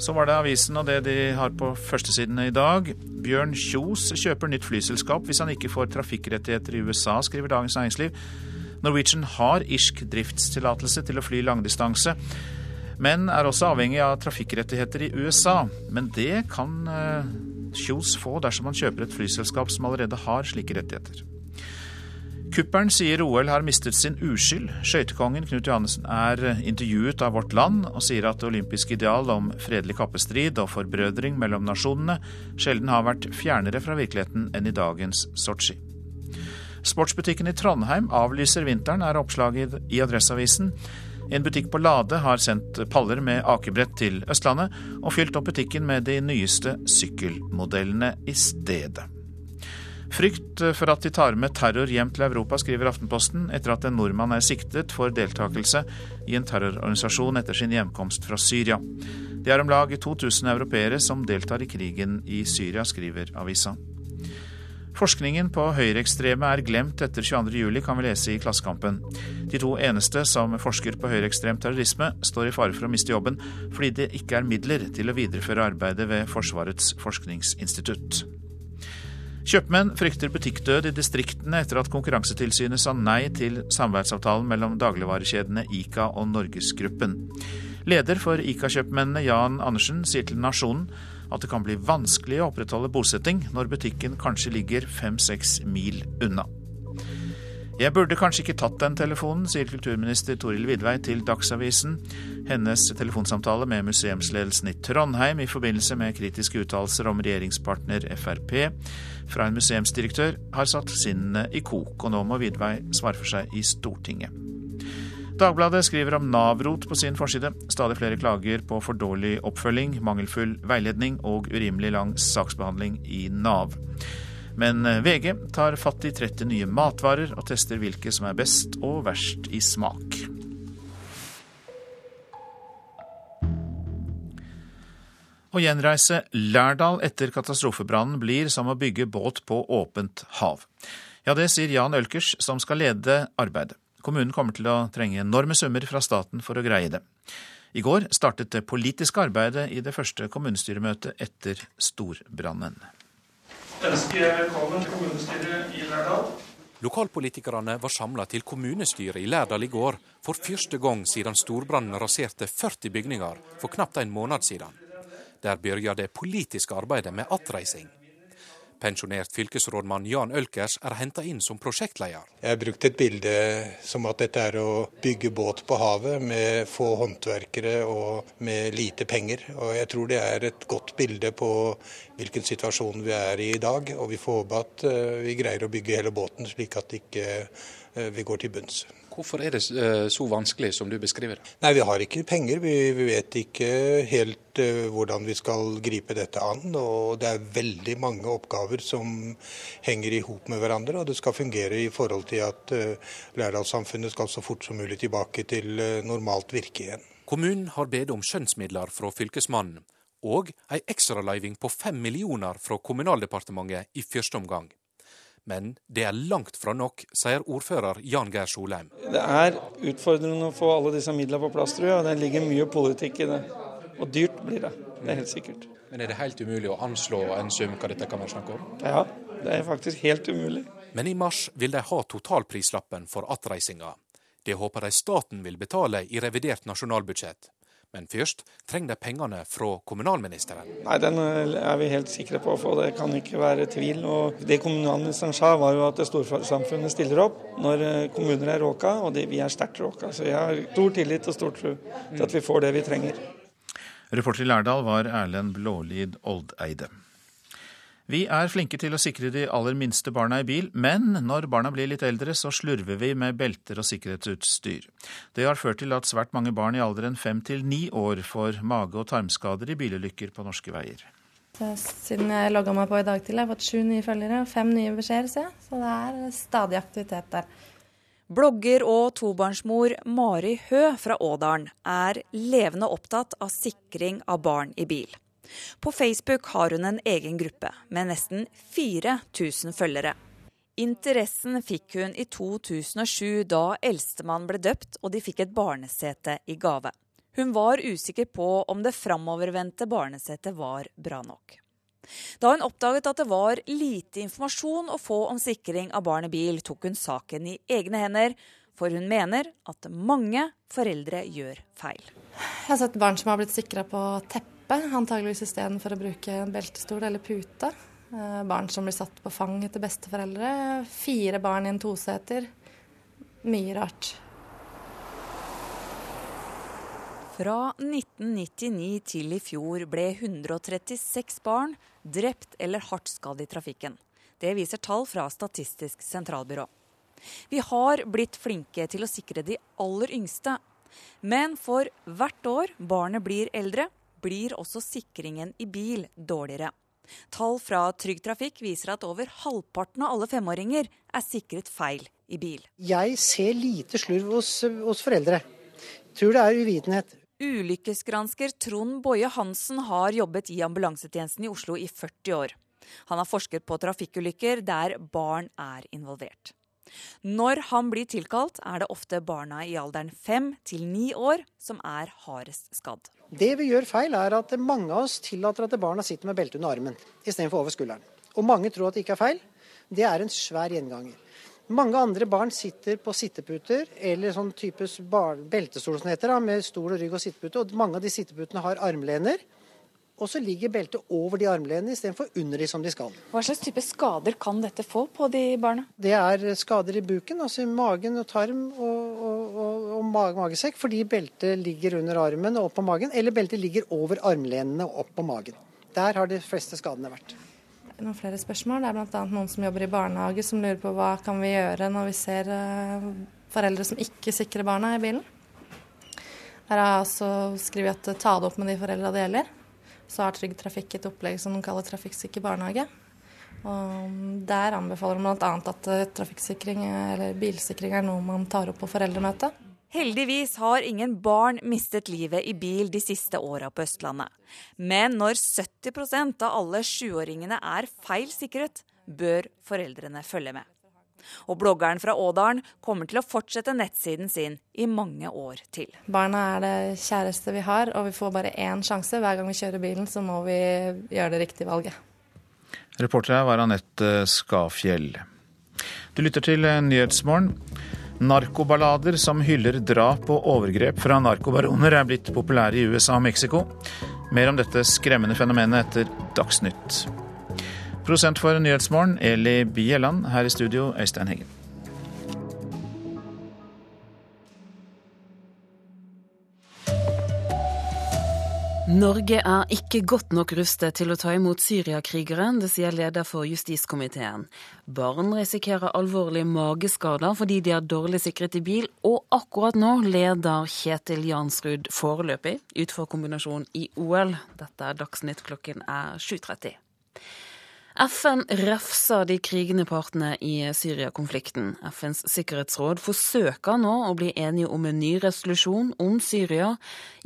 Så var det avisen og det de har på førstesidene i dag. Bjørn Kjos kjøper nytt flyselskap hvis han ikke får trafikkrettigheter i USA, skriver Dagens Næringsliv. Norwegian har irsk driftstillatelse til å fly langdistanse, men er også avhengig av trafikkrettigheter i USA. Men det kan eh, Kjos få dersom han kjøper et flyselskap som allerede har slike rettigheter. Kuppelen sier OL har mistet sin uskyld. Skøytekongen Knut Johannessen er intervjuet av Vårt Land og sier at det olympiske ideal om fredelig kappestrid og forbrødring mellom nasjonene sjelden har vært fjernere fra virkeligheten enn i dagens Sotsji. Sportsbutikken i Trondheim avlyser vinteren, er oppslaget i Adresseavisen. En butikk på Lade har sendt paller med akebrett til Østlandet, og fylt opp butikken med de nyeste sykkelmodellene i stedet. Frykt for at de tar med terror hjem til Europa, skriver Aftenposten, etter at en nordmann er siktet for deltakelse i en terrororganisasjon etter sin hjemkomst fra Syria. Det er om lag 2000 europeere som deltar i krigen i Syria, skriver avisa. Forskningen på høyreekstreme er glemt etter 22.07, kan vi lese i Klassekampen. De to eneste som forsker på høyreekstrem terrorisme, står i fare for å miste jobben fordi det ikke er midler til å videreføre arbeidet ved Forsvarets forskningsinstitutt. Kjøpmenn frykter butikkdød i distriktene etter at Konkurransetilsynet sa nei til samarbeidsavtalen mellom dagligvarekjedene Ica og Norgesgruppen. Leder for Ica-kjøpmennene Jan Andersen sier til Nasjonen at det kan bli vanskelig å opprettholde bosetting når butikken kanskje ligger fem-seks mil unna. Jeg burde kanskje ikke tatt den telefonen, sier kulturminister Toril Vidvei til Dagsavisen. Hennes telefonsamtale med museumsledelsen i Trondheim i forbindelse med kritiske uttalelser om regjeringspartner Frp fra en museumsdirektør har satt sinnene i kok, og nå må Vidvei svare for seg i Stortinget. Dagbladet skriver om Nav-rot på sin forside. Stadig flere klager på for dårlig oppfølging, mangelfull veiledning og urimelig lang saksbehandling i Nav. Men eh, VG tar fatt i 30 nye matvarer og tester hvilke som er best og verst i smak. Å gjenreise Lærdal etter katastrofebrannen blir som å bygge båt på åpent hav. Ja, det sier Jan Ølkers, som skal lede arbeidet. Kommunen kommer til å trenge enorme summer fra staten for å greie det. I går startet det politiske arbeidet i det første kommunestyremøtet etter storbrannen. Ønsker jeg velkommen til kommunestyret i Lærdal. Lokalpolitikerne var samla til kommunestyret i Lærdal i går, for første gang siden storbrannen raserte 40 bygninger for knapt en måned siden. Der begynte det politiske arbeidet med attreising. Pensjonert fylkesrådmann Jan Ølkers er henta inn som prosjektleder. Jeg har brukt et bilde som at dette er å bygge båt på havet med få håndverkere og med lite penger. Og jeg tror det er et godt bilde på hvilken situasjon vi er i i dag. Og vi får håpe at eh, vi greier å bygge hele båten slik at ikke vi ikke går til bunns. Hvorfor er det eh, så vanskelig som du beskriver det? Nei, Vi har ikke penger. Vi, vi vet ikke helt uh, hvordan vi skal gripe dette an. Og det er veldig mange oppgaver som henger i hop med hverandre. Og det skal fungere i forhold til at uh, Lærdalssamfunnet skal så fort som mulig tilbake til uh, normalt virke igjen. Kommunen har bedt om skjønnsmidler fra Fylkesmannen og ei ekstraløyving på fem millioner fra Kommunaldepartementet i første omgang. Men det er langt fra nok, sier ordfører Jan Geir Solheim. Det er utfordrende å få alle disse midlene på plass, tror jeg. Det ligger mye politikk i det. Og dyrt blir det. Det er helt sikkert. Men er det helt umulig å anslå en sum hva dette kan være snakk om? Ja, det er faktisk helt umulig. Men i mars vil de ha totalprislappen for attreisinga. Det håper de staten vil betale i revidert nasjonalbudsjett. Men først trenger de pengene fra kommunalministeren. Nei, Den er vi helt sikre på å få, det kan ikke være tvil. Og Det kommunalministeren sa var jo at storsamfunnet stiller opp når eh, kommuner er råka, og det, vi er sterkt råka. Så jeg har stor tillit og stor tro til at vi får det vi trenger. Reporter i Lærdal var Erlend Blålid Oldeide. Vi er flinke til å sikre de aller minste barna i bil, men når barna blir litt eldre, så slurver vi med belter og sikkerhetsutstyr. Det har ført til at svært mange barn i alderen fem til ni år får mage- og tarmskader i bilulykker på norske veier. Siden jeg logga meg på i dag til, jeg har fått sju nye følgere og fem nye beskjeder, ser jeg. Så det er stadig aktivitet der. Blogger og tobarnsmor Mari Hø fra Ådalen er levende opptatt av sikring av barn i bil. På Facebook har hun en egen gruppe med nesten 4000 følgere. Interessen fikk hun i 2007 da eldstemann ble døpt og de fikk et barnesete i gave. Hun var usikker på om det framovervendte barnesetet var bra nok. Da hun oppdaget at det var lite informasjon å få om sikring av barn i bil, tok hun saken i egne hender, for hun mener at mange foreldre gjør feil. Jeg har sett barn som har blitt sikra på teppe, antageligvis istedenfor å bruke en beltestol eller pute. Eh, barn som blir satt på fang etter besteforeldre. Fire barn i en toseter. Mye rart. Fra 1999 til i fjor ble 136 barn drept eller hardt skadd i trafikken. Det viser tall fra Statistisk sentralbyrå. Vi har blitt flinke til å sikre de aller yngste. Men for hvert år barnet blir eldre, blir også sikringen i bil dårligere. Tall fra Trygg Trafikk viser at over halvparten av alle femåringer er sikret feil i bil. Jeg ser lite slurv hos, hos foreldre. Tror det er uvitenhet. Ulykkesgransker Trond Boje Hansen har jobbet i ambulansetjenesten i Oslo i 40 år. Han har forsket på trafikkulykker der barn er involvert. Når han blir tilkalt, er det ofte barna i alderen fem til ni år som er hardest skadd. Det vi gjør feil, er at mange av oss tillater at barna sitter med belte under armen istedenfor over skulderen. Og mange tror at det ikke er feil. Det er en svær gjenganger. Mange andre barn sitter på sitteputer eller sånn type beltestol som heter, med stol og rygg og sittepute. Og mange av de sitteputene har armlener. Og så ligger beltet over de armlenene istedenfor under de som de skal. Hva slags type skader kan dette få på de barna? Det er skader i buken, altså i magen og tarm og, og, og, og magesekk, fordi beltet ligger under armen og opp på magen, eller beltet ligger over armlenene og opp på magen. Der har de fleste skadene vært. Noen flere spørsmål. Det er bl.a. noen som jobber i barnehage som lurer på hva kan vi gjøre når vi ser uh, foreldre som ikke sikrer barna i bilen. Her har jeg også skrevet at ta det opp med de foreldra det gjelder så har Trygg Trafikk et opplegg som de kaller Trafikksikker barnehage. Og der anbefaler de bl.a. at eh, trafikksikring eller bilsikring er noe man tar opp på foreldremøte. Heldigvis har ingen barn mistet livet i bil de siste åra på Østlandet. Men når 70% av alle sjuåringene er feil sikret, bør foreldrene følge med. Og bloggeren fra Ådalen kommer til å fortsette nettsiden sin i mange år til. Barna er det kjæreste vi har, og vi får bare én sjanse. Hver gang vi kjører bilen, så må vi gjøre det riktige valget. Reporter her var Anette Skafjell. Du lytter til Nyhetsmorgen. Narkoballader som hyller drap og overgrep fra narkobaroner er blitt populære i USA og Mexico. Mer om dette skremmende fenomenet etter Dagsnytt. Prosent for Nyhetsmorgen, Eli Bieland. Her i studio, Øystein Heggen. Norge er ikke godt nok rustet til å ta imot syriakrigere, det sier leder for justiskomiteen. Barn risikerer alvorlige mageskader fordi de er dårlig sikret i bil, og akkurat nå leder Kjetil Jansrud foreløpig utfor kombinasjonen i OL. Dette er Dagsnytt klokken er 7.30. FN refser de krigende partene i Syria-konflikten. FNs sikkerhetsråd forsøker nå å bli enige om en ny resolusjon om Syria.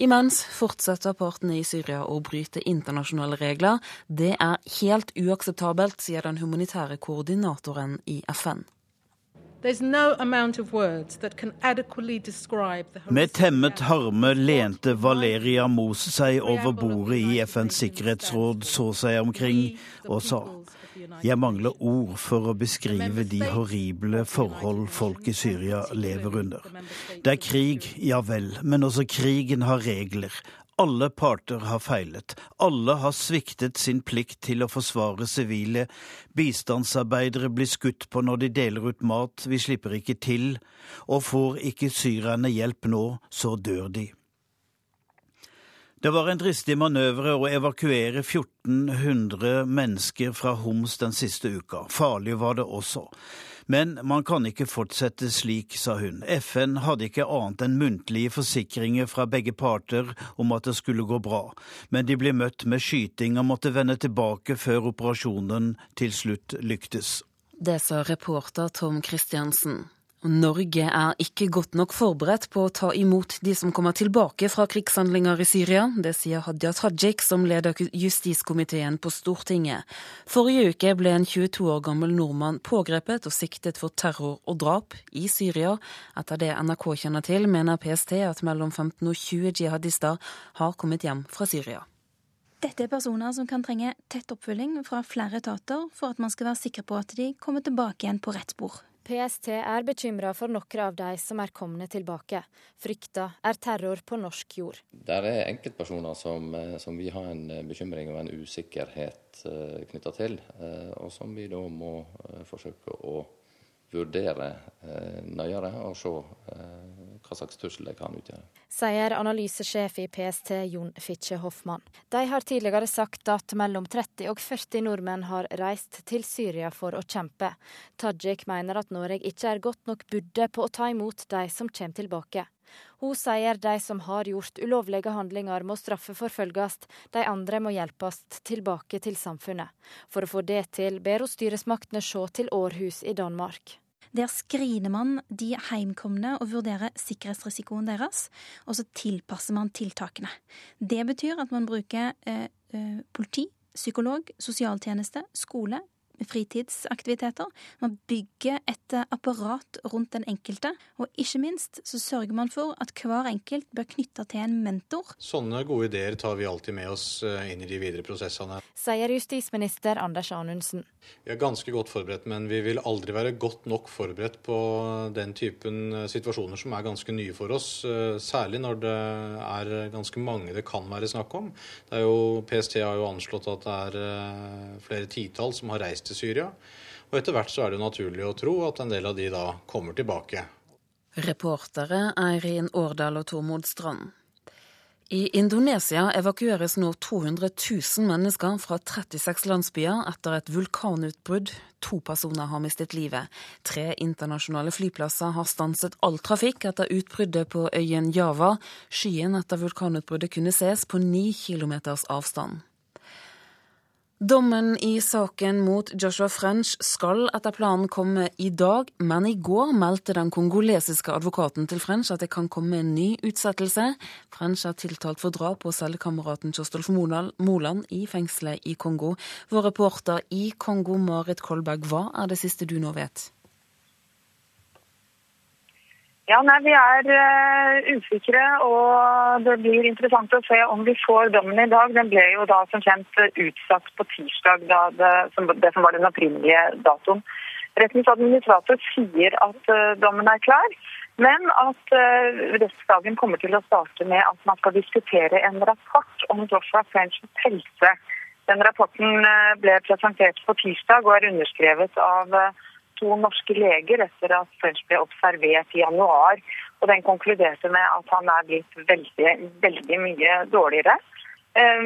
Imens fortsetter partene i Syria å bryte internasjonale regler. Det er helt uakseptabelt, sier den humanitære koordinatoren i FN. Med temmet harme lente Valeria Mos seg over bordet i FNs sikkerhetsråd, så seg omkring og sa jeg mangler ord for å beskrive de horrible forhold folk i Syria lever under. Det er krig, ja vel, men også krigen har regler. Alle parter har feilet. Alle har sviktet sin plikt til å forsvare sivile. Bistandsarbeidere blir skutt på når de deler ut mat, vi slipper ikke til. Og får ikke syrerne hjelp nå, så dør de. Det var en dristig manøvre å evakuere 1400 mennesker fra Homs den siste uka. Farlig var det også. Men man kan ikke fortsette slik, sa hun. FN hadde ikke annet enn muntlige forsikringer fra begge parter om at det skulle gå bra, men de ble møtt med skyting og måtte vende tilbake før operasjonen til slutt lyktes. Det sa reporter Tom Christiansen. Norge er ikke godt nok forberedt på å ta imot de som kommer tilbake fra krigshandlinger i Syria. Det sier Hadia Tajik, som leder justiskomiteen på Stortinget. Forrige uke ble en 22 år gammel nordmann pågrepet og siktet for terror og drap i Syria. Etter det NRK kjenner til, mener PST at mellom 15 og 20 jihadister har kommet hjem fra Syria. Dette er personer som kan trenge tett oppfølging fra flere etater for at man skal være sikker på at de kommer tilbake igjen på rett spor. PST er bekymra for noen av de som er kommet tilbake. Frykta er terror på norsk jord. Det er enkeltpersoner som, eh, som vi har en eh, bekymring og en usikkerhet eh, knytta til, og som vi da må forsøke å vurdere nøyere og se hva slags trussel det kan utgjøre. Sier analysesjef i PST Jon Fitche Hoffmann. De har tidligere sagt at mellom 30 og 40 nordmenn har reist til Syria for å kjempe. Tajik mener at Norge ikke er godt nok budde på å ta imot de som kommer tilbake. Hun sier de som har gjort ulovlige handlinger må straffeforfølges, de andre må hjelpes tilbake til samfunnet. For å få det til ber hun styresmaktene se til Århus i Danmark. Der screener man de heimkomne og vurderer sikkerhetsrisikoen deres, og så tilpasser man tiltakene. Det betyr at man bruker eh, eh politi, psykolog, sosialtjeneste, skole, fritidsaktiviteter. Man bygger et apparat rundt den enkelte, og ikke minst så sørger man for at hver enkelt bør knytte til en mentor. Sånne gode ideer tar vi alltid med oss eh, inn i de videre prosessene. Sier justisminister Anders Anundsen. Vi er ganske godt forberedt, men vi vil aldri være godt nok forberedt på den typen eh, situasjoner som er ganske nye for oss. Eh, særlig når det er ganske mange det kan være snakk om. Det er jo, PST har jo anslått at det er flere titall som har reist til Syria. Og etter hvert så er det naturlig å tro at en del av de da kommer tilbake. Reportere Eirin Årdal og Tormod Strand. I Indonesia evakueres nå 200 000 mennesker fra 36 landsbyer etter et vulkanutbrudd. To personer har mistet livet. Tre internasjonale flyplasser har stanset all trafikk etter utbruddet på øyen Java. Skyen etter vulkanutbruddet kunne ses på ni kilometers avstand. Dommen i saken mot Joshua French skal etter planen komme i dag, men i går meldte den kongolesiske advokaten til French at det kan komme en ny utsettelse. French er tiltalt for drap på cellekameraten Kjostolf Moland i fengselet i Kongo. Vår reporter i Kongo, Marit Kolberg, hva er det siste du nå vet? Ja, nei, Vi er uh, usikre, og det blir interessant å se om vi får dommen i dag. Den ble jo da som kjent utsatt på tirsdag, det som, det, som, var den opprinnelige datoen. Rettens administrator sier at uh, dommen er klar, men at uh, rettsdagen kommer til å starte med at man skal diskutere en rapport om Joshua Frenchs helse. Den rapporten ble presentert på tirsdag og er underskrevet av to norske leger etter at French ble observert i januar. Og Den konkluderte med at han er blitt veldig, veldig mye dårligere. Eh,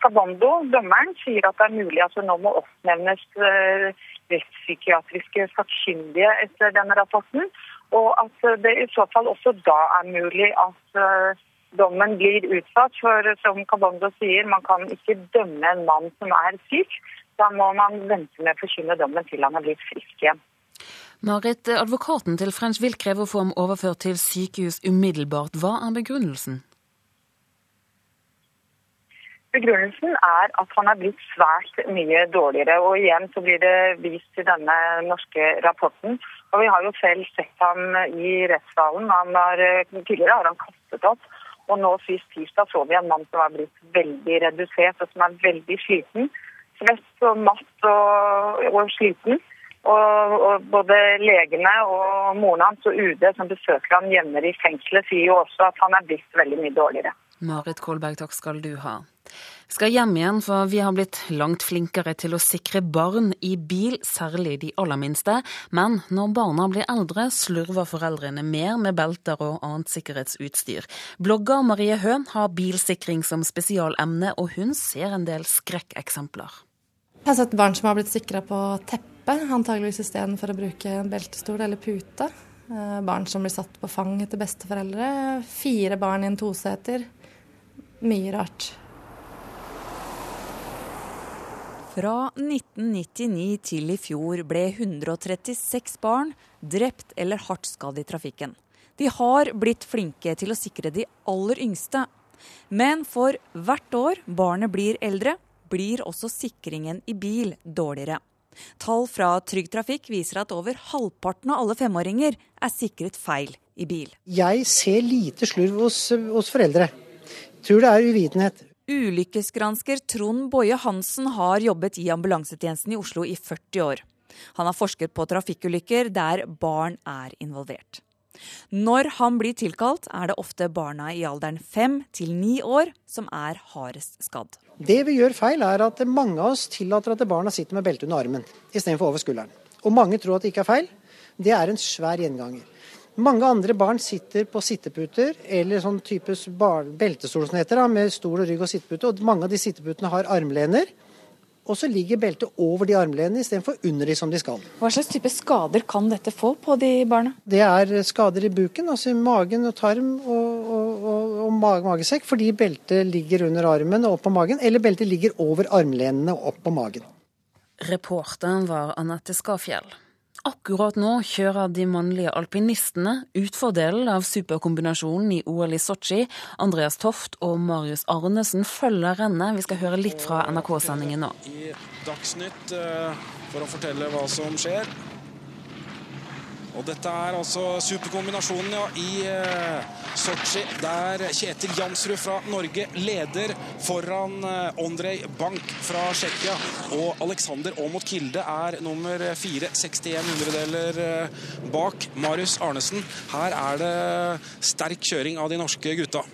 Cabando, dommeren, sier at det er mulig at det nå må oppnevnes eh, rettspsykiatriske sakkyndige etter denne rapporten. Og at det i så fall også da er mulig at eh, dommen blir utsatt. For som Cabando sier, man kan ikke dømme en mann som er syk. Da må man vente med å forkynne dommen til han er blitt frisk igjen. Marit, advokaten til French vil kreve å få ham overført til sykehus umiddelbart. Hva er begrunnelsen? Begrunnelsen er at han er blitt svært mye dårligere. og Igjen så blir det vist til denne norske rapporten. Og Vi har jo selv sett ham i rettssalen. tidligere har han kastet opp. Og nå sist tirsdag så vi en mann som er blitt veldig redusert og som er veldig sliten svett og matt og, og sliten. Og, og, både legene og moren hans og UD som besøker ham hjemme i fengselet, sier jo også at han er blitt veldig mye dårligere. Marit Kolberg, takk skal du ha. Skal hjem igjen, for vi har blitt langt flinkere til å sikre barn i bil, særlig de aller minste. Men når barna blir eldre, slurver foreldrene mer med belter og annet sikkerhetsutstyr. Blogger Marie Hø har bilsikring som spesialemne, og hun ser en del skrekkeksempler. Jeg har sett barn som har blitt sikra på teppe, antageligvis istedenfor å bruke en beltestol eller pute. Eh, barn som blir satt på fang etter besteforeldre. Fire barn i en toseter. Mye rart. Fra 1999 til i fjor ble 136 barn drept eller hardt skadd i trafikken. De har blitt flinke til å sikre de aller yngste. Men for hvert år barnet blir eldre, blir også sikringen i bil dårligere. Tall fra Trygg Trafikk viser at over halvparten av alle femåringer er sikret feil i bil. Jeg ser lite slurv hos, hos foreldre. Tror det er uvitenhet. Ulykkesgransker Trond Boje Hansen har jobbet i ambulansetjenesten i Oslo i 40 år. Han har forsket på trafikkulykker der barn er involvert. Når han blir tilkalt, er det ofte barna i alderen fem til ni år som er hardest skadd. Det vi gjør feil, er at mange av oss tillater at barna sitter med belte under armen istedenfor over skulderen. Og mange tror at det ikke er feil. Det er en svær gjenganger. Mange andre barn sitter på sitteputer eller sånn type beltestol som heter, med stol og rygg og sittepute. Og mange av de sitteputene har armlener. Og så ligger beltet over de armlenene istedenfor under de som de skal. Hva slags type skader kan dette få på de barna? Det er skader i buken, altså i magen og tarm og, og, og, og magesekk, fordi beltet ligger under armen og opp på magen, eller beltet ligger over armlenene og opp på magen. Reporteren var Anette Skafjell. Akkurat nå kjører de mannlige alpinistene utfordelen av superkombinasjonen i OL i Sotsji. Andreas Toft og Marius Arnesen følger rennet. Vi skal høre litt fra NRK-sendingen nå. I Dagsnytt eh, for å fortelle hva som skjer. Og dette er altså superkombinasjonen ja, i eh, Sotsji, der Kjetil Jansrud fra Norge leder foran eh, Ondrej Bank fra Tsjekkia. Og Alexander Aamodt Kilde er nummer fire, 61 hundredeler eh, bak Marius Arnesen. Her er det sterk kjøring av de norske gutta.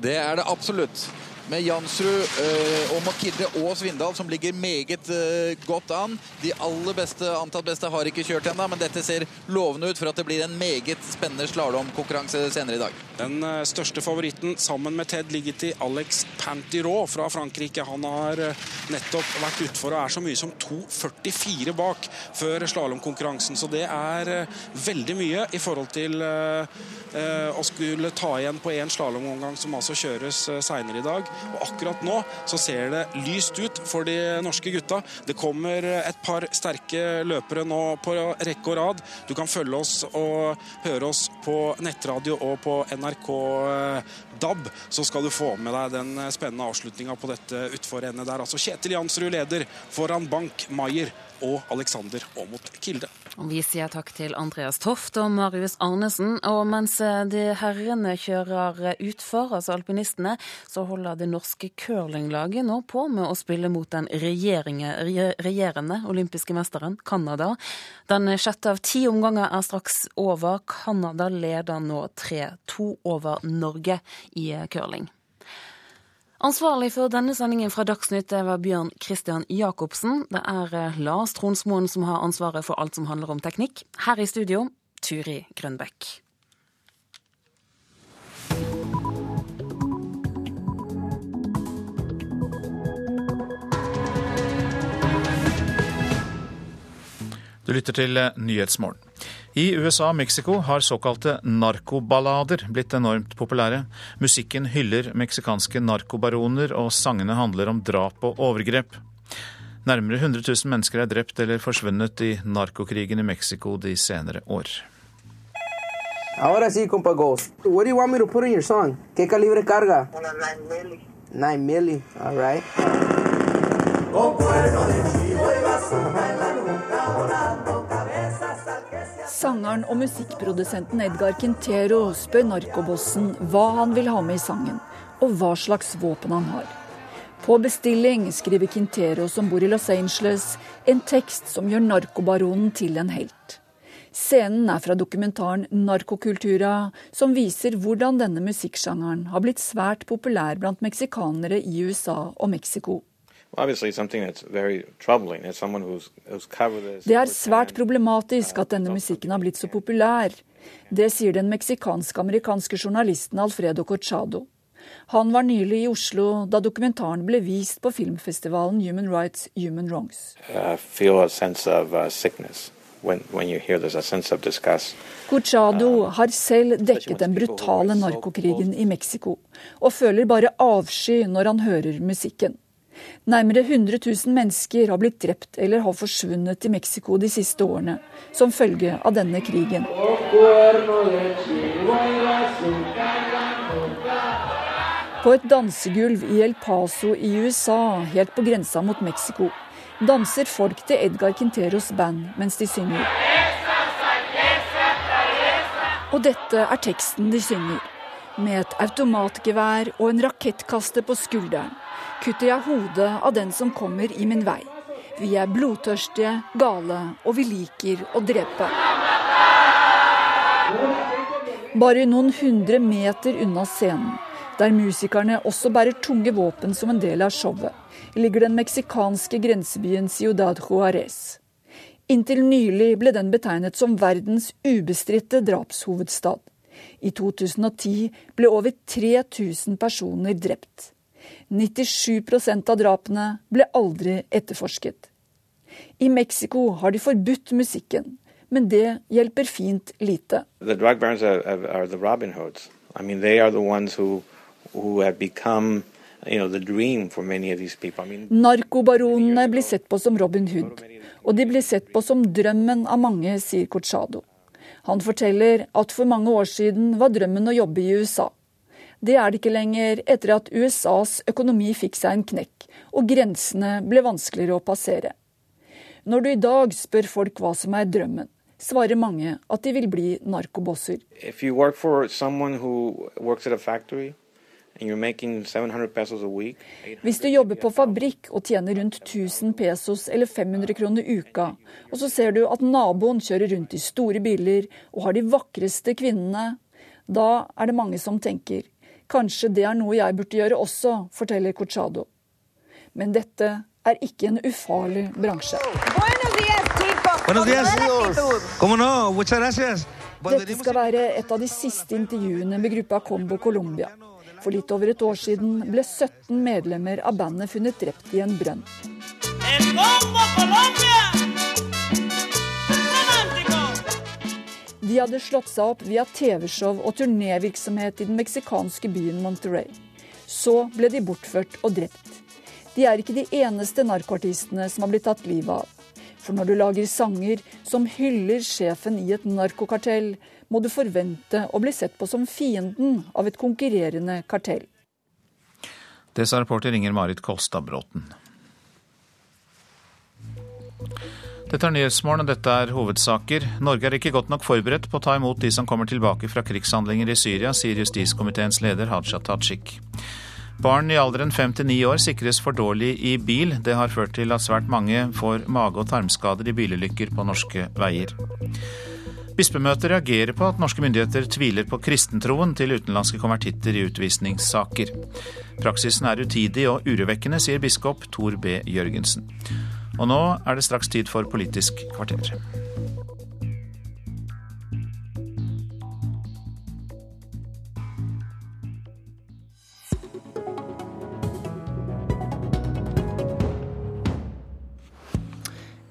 Det er det absolutt med Jansrud eh, og Makidde og Svindal, som ligger meget eh, godt an. De aller beste, antatt beste har ikke kjørt ennå, men dette ser lovende ut for at det blir en meget spennende slalåmkonkurranse senere i dag. Den eh, største favoritten sammen med Ted ligger til Alex Pantirot fra Frankrike. Han har nettopp vært utfor og er så mye som 2,44 bak før slalåmkonkurransen. Så det er veldig mye i forhold til å skulle ta igjen på én slalåmomgang som altså kjøres seinere i dag. Og akkurat nå så ser det lyst ut for de norske gutta. Det kommer et par sterke løpere nå på rekke og rad. Du kan følge oss og høre oss på nettradio og på NRK eh, DAB, så skal du få med deg den spennende avslutninga på dette utforrennet der. Altså Kjetil Jansrud leder foran Bank Maier og Alexander Aamodt Kilde. Vi sier takk til Andreas Toft og Marius Arnesen. Og mens de herrene kjører utfor, altså alpinistene, så holder det norske curlinglaget nå på med å spille mot den regjerende olympiske mesteren, Canada. Den sjette av ti omganger er straks over. Canada leder nå 3-2 over Norge i curling. Ansvarlig for denne sendingen fra Dagsnytt var Bjørn Christian Jacobsen. Det er eh, Lars Tronsmoen som har ansvaret for alt som handler om teknikk. Her i studio, Turi Grønbekk. Du lytter til eh, Nyhetsmorgen. I USA og Mexico har såkalte narkoballader blitt enormt populære. Musikken hyller meksikanske narkobaroner, og sangene handler om drap og overgrep. Nærmere 100 000 mennesker er drept eller forsvunnet i narkokrigen i Mexico de senere år. Ahora sí, compa Ghost. What do you want me to put in your song? ¿Qué calibre carga? Una 9 milli. 9 milli, all right. Sangeren og musikkprodusenten Edgar Quintero spør narkobossen hva han vil ha med i sangen, og hva slags våpen han har. På bestilling skriver Quintero, som bor i Los Angeles, en tekst som gjør narkobaronen til en helt. Scenen er fra dokumentaren 'Narkokultura', som viser hvordan denne musikksjangeren har blitt svært populær blant meksikanere i USA og Mexico. Det er svært problematisk at denne musikken har blitt så populær. Det sier den meksikansk-amerikanske journalisten Alfredo Corchado. Han var nylig i Oslo da dokumentaren ble vist på filmfestivalen Human Rights Human Wrongs. Uh, Corchado har selv dekket den brutale narkokrigen i Mexico, og føler bare avsky når han hører musikken. Nærmere 100 000 mennesker har blitt drept eller har forsvunnet i Mexico de siste årene, som følge av denne krigen. På et dansegulv i El Paso i USA, helt på grensa mot Mexico, danser folk til Edgar Quinteros band mens de synger. Og dette er teksten de synger. Med et automatgevær og en rakettkaster på skulderen kutter jeg hodet av den som kommer i min vei. Vi er blodtørstige, gale, og vi liker å drepe. Bare noen hundre meter unna scenen, der musikerne også bærer tunge våpen som en del av showet, ligger den meksikanske grensebyen Ciudad Juárez. Inntil nylig ble den betegnet som verdens ubestridte drapshovedstad. I 2010 ble over 3000 personer drept. 97% av drapene ble aldri etterforsket. I Mexico har de forbudt musikken, men det hjelper fint lite. Narkobaronene blir sett på som Robin Hood, og de blir sett på som drømmen av mange, sier Corchado. Han forteller at for mange år siden var drømmen å jobbe i USA. Det er det ikke lenger etter at USAs økonomi fikk seg en knekk, og grensene ble vanskeligere å passere. Når du i dag spør folk hva som er drømmen, svarer mange at de vil bli narkobosser. Hvis du jobber på fabrikk og tjener rundt 1000 pesos eller 500 kroner uka, og så ser du at naboen kjører rundt i store biler og har de vakreste kvinnene, da er det mange som tenker Kanskje det er noe jeg burde gjøre også, forteller Cochado. Men dette er ikke en ufarlig bransje. Dette skal være et av de siste intervjuene med gruppa Combo Colombia. For litt over et år siden ble 17 medlemmer av bandet funnet drept i en brønn. De hadde slått seg opp via TV-show og turnévirksomhet i den meksikanske byen Monterey. Så ble de bortført og drept. De er ikke de eneste narkoartistene som har blitt tatt livet av. For når du lager sanger som hyller sjefen i et narkokartell, må du forvente å bli sett på som fienden av et konkurrerende kartell. Det sa reporter Inger Marit Kolstad Bråten. Dette er Nyhetsmorgen, dette er hovedsaker. Norge er ikke godt nok forberedt på å ta imot de som kommer tilbake fra krigshandlinger i Syria, sier justiskomiteens leder Haja Tajik. Barn i alderen fem til ni år sikres for dårlig i bil. Det har ført til at svært mange får mage- og tarmskader i bilulykker på norske veier. Bispemøtet reagerer på at norske myndigheter tviler på kristentroen til utenlandske konvertitter i utvisningssaker. Praksisen er utidig og urovekkende, sier biskop Tor B. Jørgensen. Og nå er det straks tid for Politisk kvarter.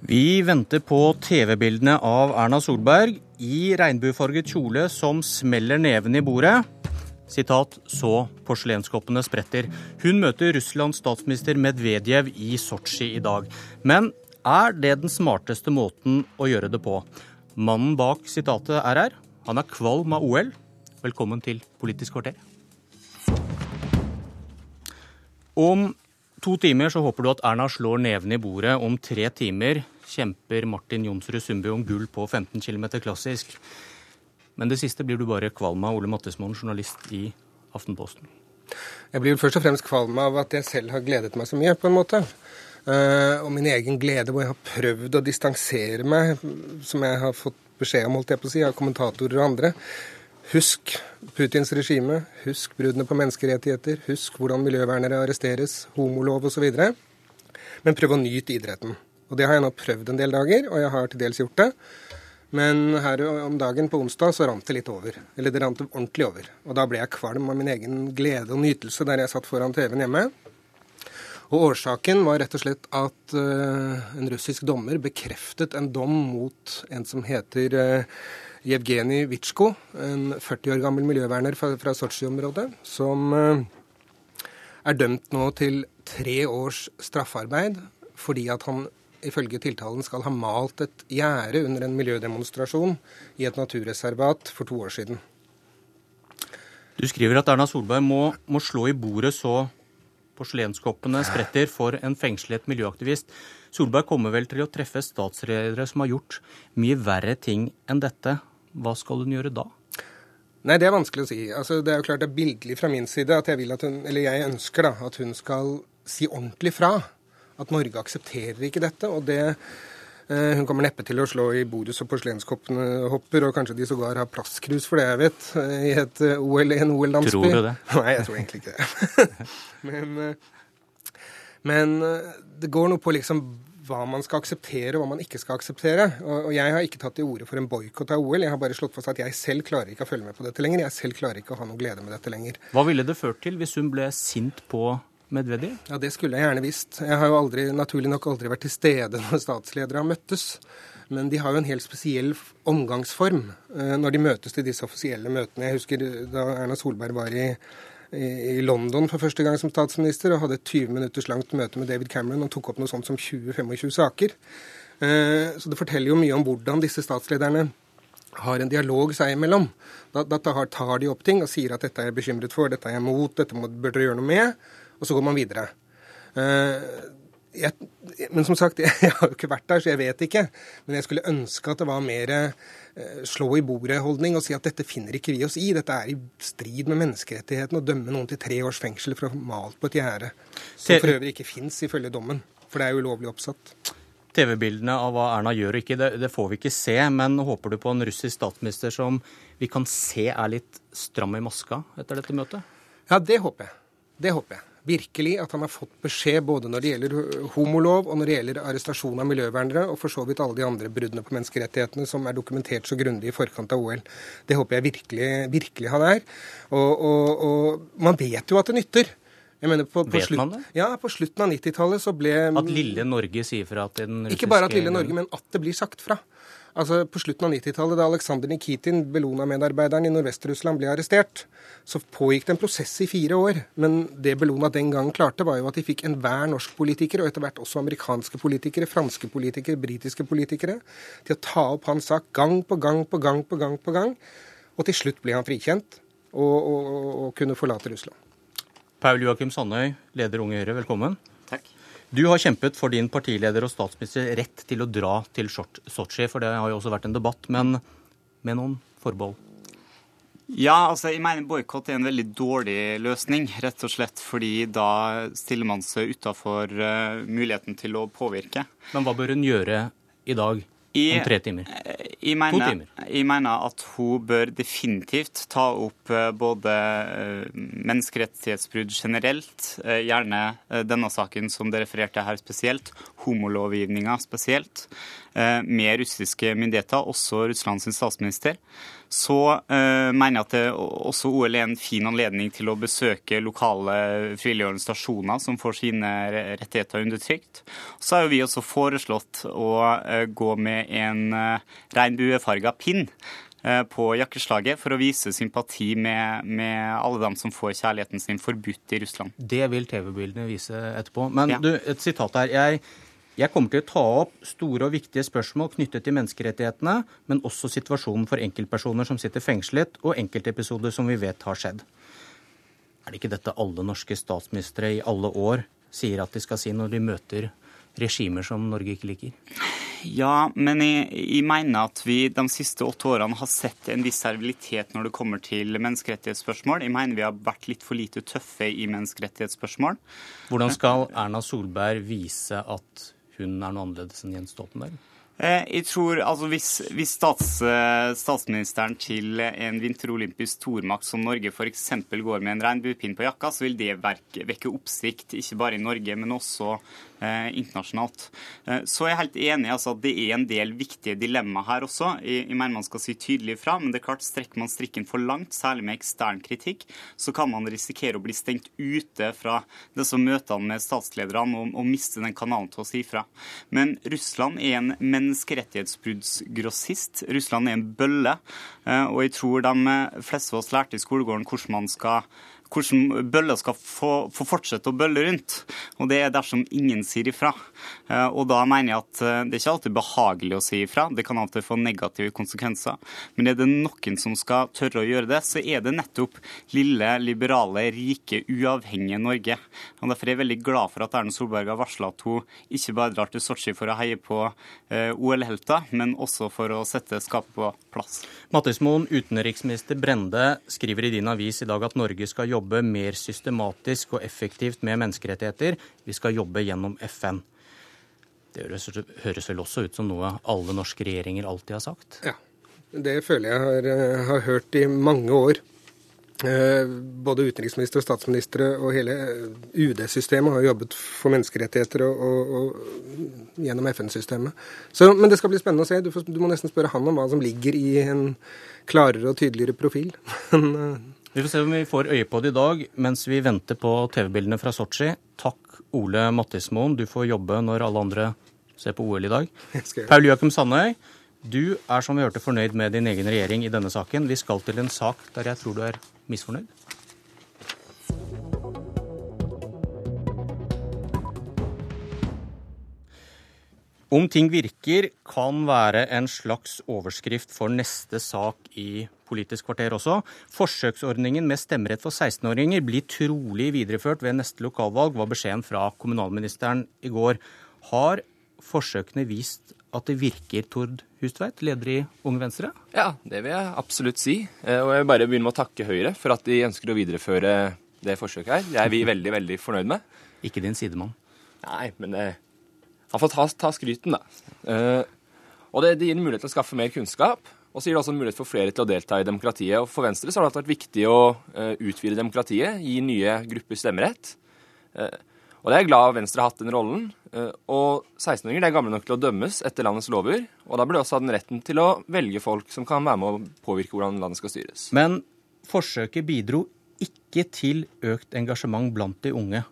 Vi venter på TV-bildene av Erna Solberg i regnbuefarget kjole som smeller neven i bordet. Sitat, så porselenskoppene spretter. Hun møter Russlands statsminister Medvedev i Sotsji i dag. Men er det den smarteste måten å gjøre det på? Mannen bak sitatet er her. Han er kvalm av OL. Velkommen til Politisk kvarter. Om to timer så håper du at Erna slår nevene i bordet. Om tre timer kjemper Martin Jonsrud Sundby om gull på 15 km klassisk. Men det siste blir du bare kvalm av, Ole Mattismoen, journalist i Aftenposten. Jeg blir først og fremst kvalm av at jeg selv har gledet meg så mye, på en måte. Uh, og min egen glede hvor jeg har prøvd å distansere meg, som jeg har fått beskjed om holdt jeg på å si, av kommentatorer og andre. Husk Putins regime, husk bruddene på menneskerettigheter, husk hvordan miljøvernere arresteres, homolov osv. Men prøv å nyte idretten. Og det har jeg nå prøvd en del dager, og jeg har til dels gjort det. Men her om dagen på onsdag så rant det litt over. Eller det rant ordentlig over. Og da ble jeg kvalm av min egen glede og nytelse der jeg satt foran TV-en hjemme. Og årsaken var rett og slett at uh, en russisk dommer bekreftet en dom mot en som heter uh, Jevgenij Vitsjko, en 40 år gammel miljøverner fra, fra Sotsji-området, som uh, er dømt nå til tre års straffarbeid fordi at han ifølge tiltalen skal ha malt et gjerde under en miljødemonstrasjon i et naturreservat for to år siden. Du skriver at Erna Solberg må, må slå i bordet så porselenskoppene spretter for en fengslet miljøaktivist. Solberg kommer vel til å treffe statsledere som har gjort mye verre ting enn dette. Hva skal hun gjøre da? Nei, Det er vanskelig å si. Altså, det er jo klart det er bildelig fra min side at jeg, vil at hun, eller jeg ønsker da, at hun skal si ordentlig fra at Norge aksepterer ikke dette. og det eh, hun kommer neppe til å slå i borus- og porselenskoppene hopper, og kanskje de sågar har plastkrus for det jeg vet, eh, i et eh, OL, en OL-landsby. Tror du det? Nei, jeg tror egentlig ikke det. men, men, det går noe på liksom hva man skal akseptere og hva man ikke skal akseptere. Og, jeg har ikke tatt til orde for en boikott av OL. Jeg har bare slått fast at jeg selv klarer ikke å følge med på dette lenger. Jeg selv klarer ikke å ha noe glede med dette lenger. Hva ville det ført til hvis hun ble sint på Medvedev? Ja, Det skulle jeg gjerne visst. Jeg har jo aldri, naturlig nok aldri vært til stede når statsledere har møttes. Men de har jo en helt spesiell omgangsform eh, når de møtes til disse offisielle møtene. Jeg husker da Erna Solberg var i, i London for første gang som statsminister og hadde et 20 minutters langt møte med David Cameron og tok opp noe sånt som 20-25 saker. Eh, så det forteller jo mye om hvordan disse statslederne har en dialog seg imellom. Da, da tar de opp ting og sier at dette er jeg bekymret for, dette er jeg mot, dette bør dere gjøre noe med og så går man videre. Eh, jeg, men som sagt, jeg har jo ikke vært der, så jeg vet ikke. Men jeg skulle ønske at det var mer eh, slå i bordet-holdning og si at dette finner ikke vi oss i. Dette er i strid med menneskerettighetene å dømme noen til tre års fengsel for å ha malt på et gjerde. Som for øvrig ikke fins ifølge dommen, for det er ulovlig oppsatt. TV-bildene av hva Erna gjør og ikke, det, det, får vi ikke se. Men håper du på en russisk statsminister som vi kan se er litt stram i maska etter dette møtet? Ja, det håper jeg. Det håper jeg virkelig at han har fått beskjed både når det gjelder homolov og når det gjelder arrestasjon av miljøvernere, og for så vidt alle de andre bruddene på menneskerettighetene som er dokumentert så grundig i forkant av OL. Det håper jeg virkelig, virkelig han er. Og, og, og, man vet jo at det nytter. Mener, på, på vet slutt, man det? Ja, på slutten av 90-tallet så ble At lille Norge sier fra til den russiske Ikke bare at lille Norge, men at det blir sagt fra. Altså På slutten av 90-tallet, da Aleksandr Nikitin, Bellona-medarbeideren i Nordvest-Russland, ble arrestert, så pågikk det en prosess i fire år. Men det Bellona den gang klarte, var jo at de fikk enhver norsk politiker, og etter hvert også amerikanske politikere, franske politikere, britiske politikere, til å ta opp hans sak gang på gang på gang på gang på gang. Og til slutt ble han frikjent og, og, og kunne forlate Russland. Paul Joakim Sandøy, leder Unge Høyre, velkommen. Du har kjempet for din partileder og statsminister rett til å dra til Sotsji, for det har jo også vært en debatt, men med noen forbehold? Ja, altså jeg mener boikott er en veldig dårlig løsning, rett og slett fordi da stiller man seg utafor uh, muligheten til å påvirke. Men hva bør hun gjøre i dag? Om tre timer? Jeg mener, to timer. Jeg mener at hun bør definitivt ta opp eh, både eh, menneskerettighetsbrudd generelt, eh, gjerne denne saken som det refererte her spesielt, homolovgivninga spesielt, med russiske myndigheter, også Russlands statsminister så eh, mener jeg at det også OL er en fin anledning til å besøke lokale frivillige organisasjoner som får sine rettigheter undertrykt. Så har jo vi også foreslått å eh, gå med en eh, regnbuefarga pinn på jakkeslaget for å vise sympati med, med, alle dem som får kjærligheten sin forbudt i Russland. Det vil TV-bildene vise etterpå. Men ja. du, et sitat her. Jeg jeg kommer til å ta opp store og viktige spørsmål knyttet til menneskerettighetene, men også situasjonen for enkeltpersoner som sitter fengslet, og enkeltepisoder som vi vet har skjedd. Er det ikke dette alle norske statsministre i alle år sier at de skal si når de møter regimer som Norge ikke liker? Ja, men jeg, jeg, mener at vi de siste åtte årene har sett en viss servilitet når det kommer til menneskerettighetsspørsmål. Jeg mener vi har vært litt for lite tøffe i menneskerettighetsspørsmål. Hvordan skal Erna Solberg vise at hun er noe annerledes enn Jens Stoltenberg? Eh, jeg tror, altså Hvis, hvis stats, eh, statsministeren til en vinterolympisk stormakt som Norge f.eks. går med en regnbuepinn på jakka, så vil det vekke oppsikt, ikke bare i Norge, men også Eh, internasjonalt. Eh, så er jeg helt enig altså, at det er en del viktige dilemmaer her også. Jeg, jeg mener man skal si tydelig fra, men det er klart strekker man strikken for langt, særlig med ekstern kritikk, så kan man risikere å bli stengt ute fra disse møtene med statslederne og, og miste den kanalen til å si fra. Men Russland er en menneskerettighetsbruddsgrossist. Russland er en bølle, eh, og jeg tror de fleste av oss lærte i skolegården hvordan man skal hvordan bøller skal få, få, fortsette å bølle rundt. Og det er dersom ingen sier ifra. Eh, og da mener jeg at eh, det er ikke alltid behagelig å si ifra. Det kan alltid få negative konsekvenser. Men er det noen som skal tørre å gjøre det, så er det nettopp lille, liberale, rike, uavhengige Norge. Og Derfor er jeg veldig glad for at Erna Solberg har varsla at hun ikke bare drar til Sotsji for å heie på eh, OL-helter, men også for å sette skapet på plass. Mattismoen, utenriksminister Brende skriver i din avis i dag at Norge skal jobbe mer systematisk og effektivt med menneskerettigheter. Vi skal jobbe gjennom FN. Det høres, vel også ut som noe alle norske regjeringer alltid har sagt? Ja, det føler jeg har, eh, har hørt i mange år. Eh, både utenriksminister og statsministre og hele UD-systemet har jobbet for menneskerettigheter og, og, og gjennom FN-systemet. Men det skal bli spennende å se. Du, får, du, må nesten spørre han om hva som ligger i en klarere og tydeligere profil. Men. Vi får se om vi får øye på det i dag mens vi venter på TV-bildene fra Sotsji. Takk, Ole Mattismoen. Du får jobbe når alle andre ser på OL i dag. Paul Joakim Sandøy. Du er som vi hørte fornøyd med din egen regjering i denne saken. Vi skal til en sak der jeg tror du er misfornøyd. Om ting virker kan være en slags overskrift for neste sak i Politisk kvarter også. Forsøksordningen med stemmerett for 16-åringer blir trolig videreført ved neste lokalvalg, var beskjeden fra kommunalministeren i går. Har forsøkene vist at det virker, Tord Hustveit, leder i Unge Venstre? Ja, det vil jeg absolutt si. Eh, og jeg vil bare begynne med å takke Høyre for at de ønsker å videreføre det forsøket her. Det er vi veldig, veldig fornøyd med. Ikke din sidemann. Nei, men eh, han får ta, ta skryten, da. Eh, og det, det, gir en mulighet til å skaffe mer kunnskap. Og så gir det også en mulighet for flere til å delta i demokratiet. Og for Venstre så har det vært viktig å uh, utvide demokratiet, gi nye grupper stemmerett. Uh, og det er jeg glad Venstre har hatt den rollen. Eh, og 16-åringer er gamle nok til å dømmes etter landets lover. Og da burde de også ha den retten til å velge folk som kan være med å påvirke hvordan landet skal styres. Men forsøket bidro ikke til økt engasjement blant de unge.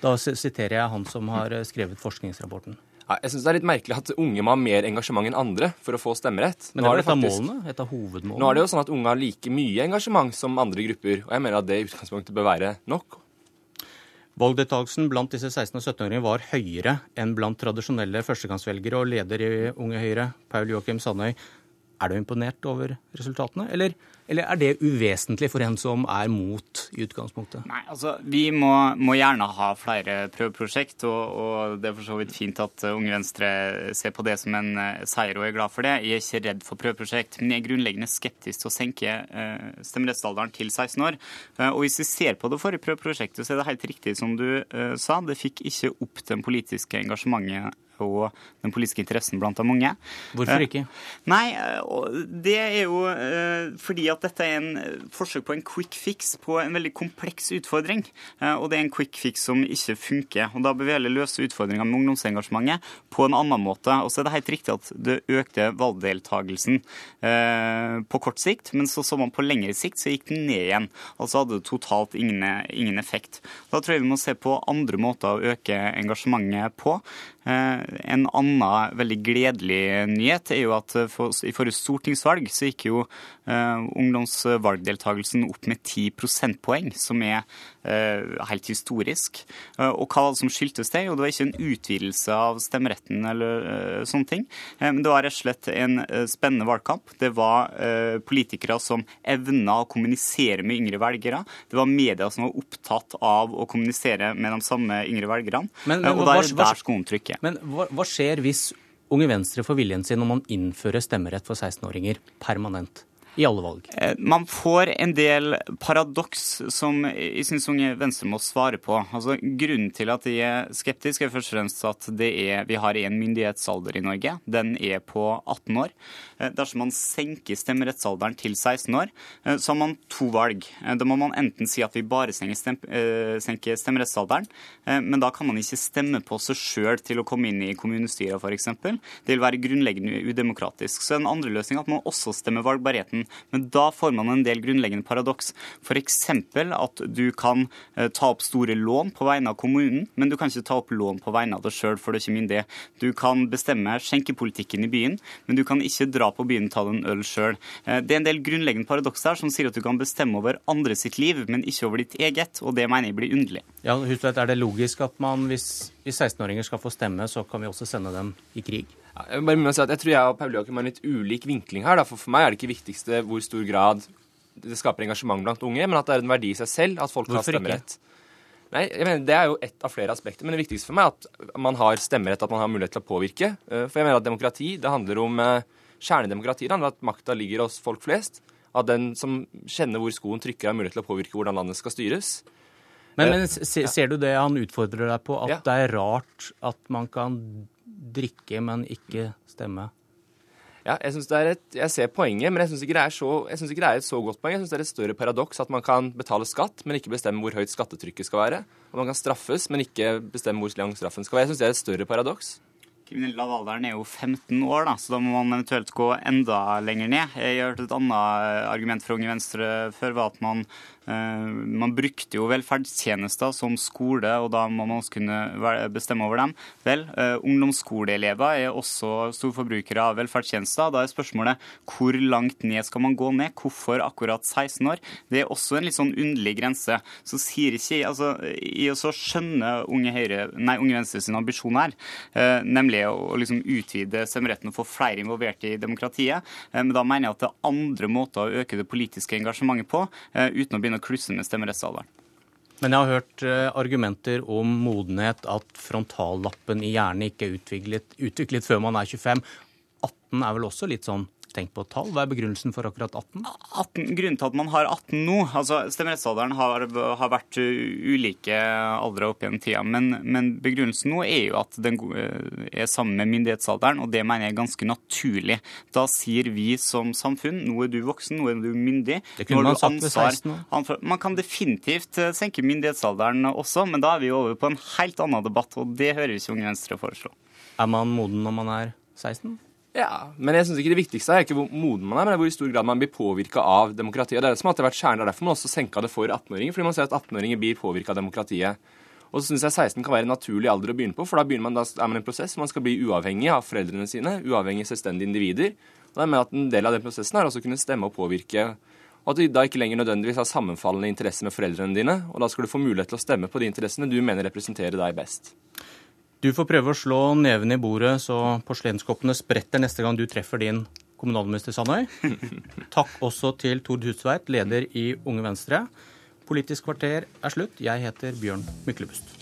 Da siterer jeg han som har eh, skrevet forskningsrapporten. Jeg syns det er litt merkelig at unge må ha mer engasjement enn andre for å få stemmerett. Men det var et av målene? Et av hovedmålene? Nå er det jo sånn at unge har like mye engasjement som andre grupper, og jeg mener at det i utgangspunktet bør være nok. Valgdeltakelsen blant disse 16- og 17-åringene var høyere enn blant tradisjonelle førstegangsvelgere, og leder i Unge Høyre, Paul Joakim Sandøy, er du imponert over resultatene, eller, eller, er det uvesentlig for en som er mot i utgangspunktet? Nei, altså Vi må, må gjerne ha flere prøveprosjekt, og, og, det er for så vidt fint at Unge Venstre ser på det som en uh, seier og er glad for det. Jeg er ikke redd for prøveprosjekt, men jeg er grunnleggende skeptisk til å senke uh, stemmerettsalderen til 16 år. Uh, og hvis vi ser på det forrige prøveprosjektet, så er det helt riktig som du sa. Det fikk ikke opp det politiske engasjementet og den politiske interessen blant de mange. Hvorfor ikke? Nei, det er jo fordi at dette er en forsøk på en quick fix på en veldig kompleks utfordring. Og det er en quick fix som ikke funker. Og da bør vi heller løse utfordringa med ungdomsengasjementet på en annen måte. Og så er det helt riktig at det økte valgdeltagelsen på kort sikt, men så så man på lengre sikt så gikk den ned igjen. Altså hadde det totalt ingen, ingen effekt. Da tror jeg vi må se på andre måter å øke engasjementet på. En annen veldig gledelig nyhet er jo at for, i forrige stortingsvalg så gikk jo uh, ungdomsvalgdeltakelsen opp med 10 prosentpoeng, som er helt historisk. Og hva var det som skyldtes det? Jo, det var ikke en utvidelse av stemmeretten eller sånne ting. men det var rett og slett en spennende valgkamp. Det var politikere som evna å kommunisere med yngre velgere. Det var media som var opptatt av å kommunisere med de samme yngre velgerne. Men, men, og der, hva, hva, der skoen trykker. Men hva, hva skjer hvis Unge Venstre får viljen sin når man innfører stemmerett for 16-åringer permanent? I alle valg? Man får en del paradoks som jeg syns Unge Venstre må svare på. Altså, grunnen til at de er skeptiske, er først og fremst at er, vi har en myndighetsalder i Norge. Den er på 18 år. Dersom man senker stemmerettsalderen til 16 år, så har man to valg. Da må man enten si at vi bare senker stemmerettsalderen, men da kan man ikke stemme på seg sjøl til å komme inn i kommunestyret, f.eks. Det vil være grunnleggende udemokratisk. Så den andre løsninga er at man også stemmer valgbarheten men da får man en del grunnleggende paradoks. F.eks. at du kan eh, ta opp store lån på vegne av kommunen, men du kan ikke ta opp lån på vegne av deg sjøl, for det er ikke myndig. Du kan bestemme skjenkepolitikken i byen, men du kan ikke dra på byen og ta deg en øl sjøl. Eh, det er en del grunnleggende paradoks der som sier at du kan bestemme over andre sitt liv, men ikke over ditt eget, og det mener jeg blir underlig. Ja, Hustveit, Er det logisk at man, hvis, hvis 16-åringer skal få stemme, så kan vi også sende dem i krig? Jeg, bare si at jeg tror jeg og Paul Joakim har en litt ulik vinkling her. Da. For, for meg er det ikke viktigste hvor stor grad det skaper engasjement blant unge, men at det er en verdi i seg selv at folk Hvorfor har stemmerett. Nei, jeg mener, Det er jo ett av flere aspekter, men det viktigste for meg er at man har stemmerett, at man har mulighet til å påvirke. Eh, for jeg mener at demokrati det handler om eh, kjernedemokrati. Det handler om at makta ligger hos folk flest. At den som kjenner hvor skoen trykker, har mulighet til å påvirke hvordan landet skal styres. Men, men ser du det han utfordrer deg på, at ja. det er rart at man kan drikke, men ikke stemme? Ja, jeg, et, jeg ser poenget, men jeg syns ikke, ikke, det er et så godt poeng. Jeg syns det er et større paradoks at man kan betale skatt, men ikke bestemme hvor høyt skattetrykket skal være. Og man kan straffes, men ikke bestemme hvor lang straffen skal være. Jeg syns det er et større paradoks. Kriminell lavalderen er jo 15 år, da, så da må man eventuelt gå enda lenger ned. Jeg har hørt et annet argument fra Unge Venstre før, var at man Eh, man brukte jo velferdstjenester som skole, og da må man også kunne bestemme over dem. Vel, eh, ungdomsskoleelever er også storforbrukere av velferdstjenester. Da er spørsmålet hvor langt ned skal man gå ned? Hvorfor akkurat 16 år? Det er også en litt sånn underlig grense. Så sier ikke altså, I å skjønne Unge, Høyre, nei, Unge Venstre ambisjon her, eh, nemlig å liksom utvide stemmeretten og få flere involvert i demokratiet, men da mener jeg at det er andre måter å øke det politiske engasjementet på, uten å begynne å klusse med stemmerettsalderen. Men jeg har hørt uh, argumenter om modenhet, at frontallappen i hjernen ikke er utviklet, utviklet før man er 25. 18 er vel også litt sånn tenkt på et tall. Hva er begrunnelsen for akkurat 18? 18 grunnen til at man har 18 nå altså Stemmerettsalderen har, har vært ulike aldre opp gjennom tida, men, men, begrunnelsen nå er jo at den er sammen med myndighetsalderen, og det mener jeg er ganske naturlig. Da sier vi som samfunn nå er du voksen, nå er du myndig. Det kunne man sagt ved 16 år. Man kan definitivt eh, senke myndighetsalderen også, men da er vi over på en helt annen debatt, og det hører vi ikke Unge Venstre foreslå. Er man moden når man er 16? Ja, men jeg synes ikke det viktigste er ikke hvor moden man er, men hvor i stor grad man blir påvirka av demokratiet. Det er det som alltid har vært kjernen. Derfor man også senka det for 18-åringer. Fordi man ser at 18-åringer blir påvirka av demokratiet. Og så syns jeg 16 kan være en naturlig alder å begynne på, for da, man, da er man i en prosess hvor man skal bli uavhengig av foreldrene sine, uavhengig selvstendige individer. Og er med at En del av den prosessen er også å kunne stemme og påvirke. Og at du da ikke lenger nødvendigvis har sammenfallende interesser med foreldrene dine. Og da skal du få mulighet til å stemme på de interessene du mener representerer deg best. Du får prøve å slå neven i bordet så porselenskoppene spretter neste gang du treffer din kommunalminister Sandøy. Takk også til Tord Hudsveit, leder i Unge Venstre. Politisk kvarter er slutt. Jeg heter Bjørn Myklebust.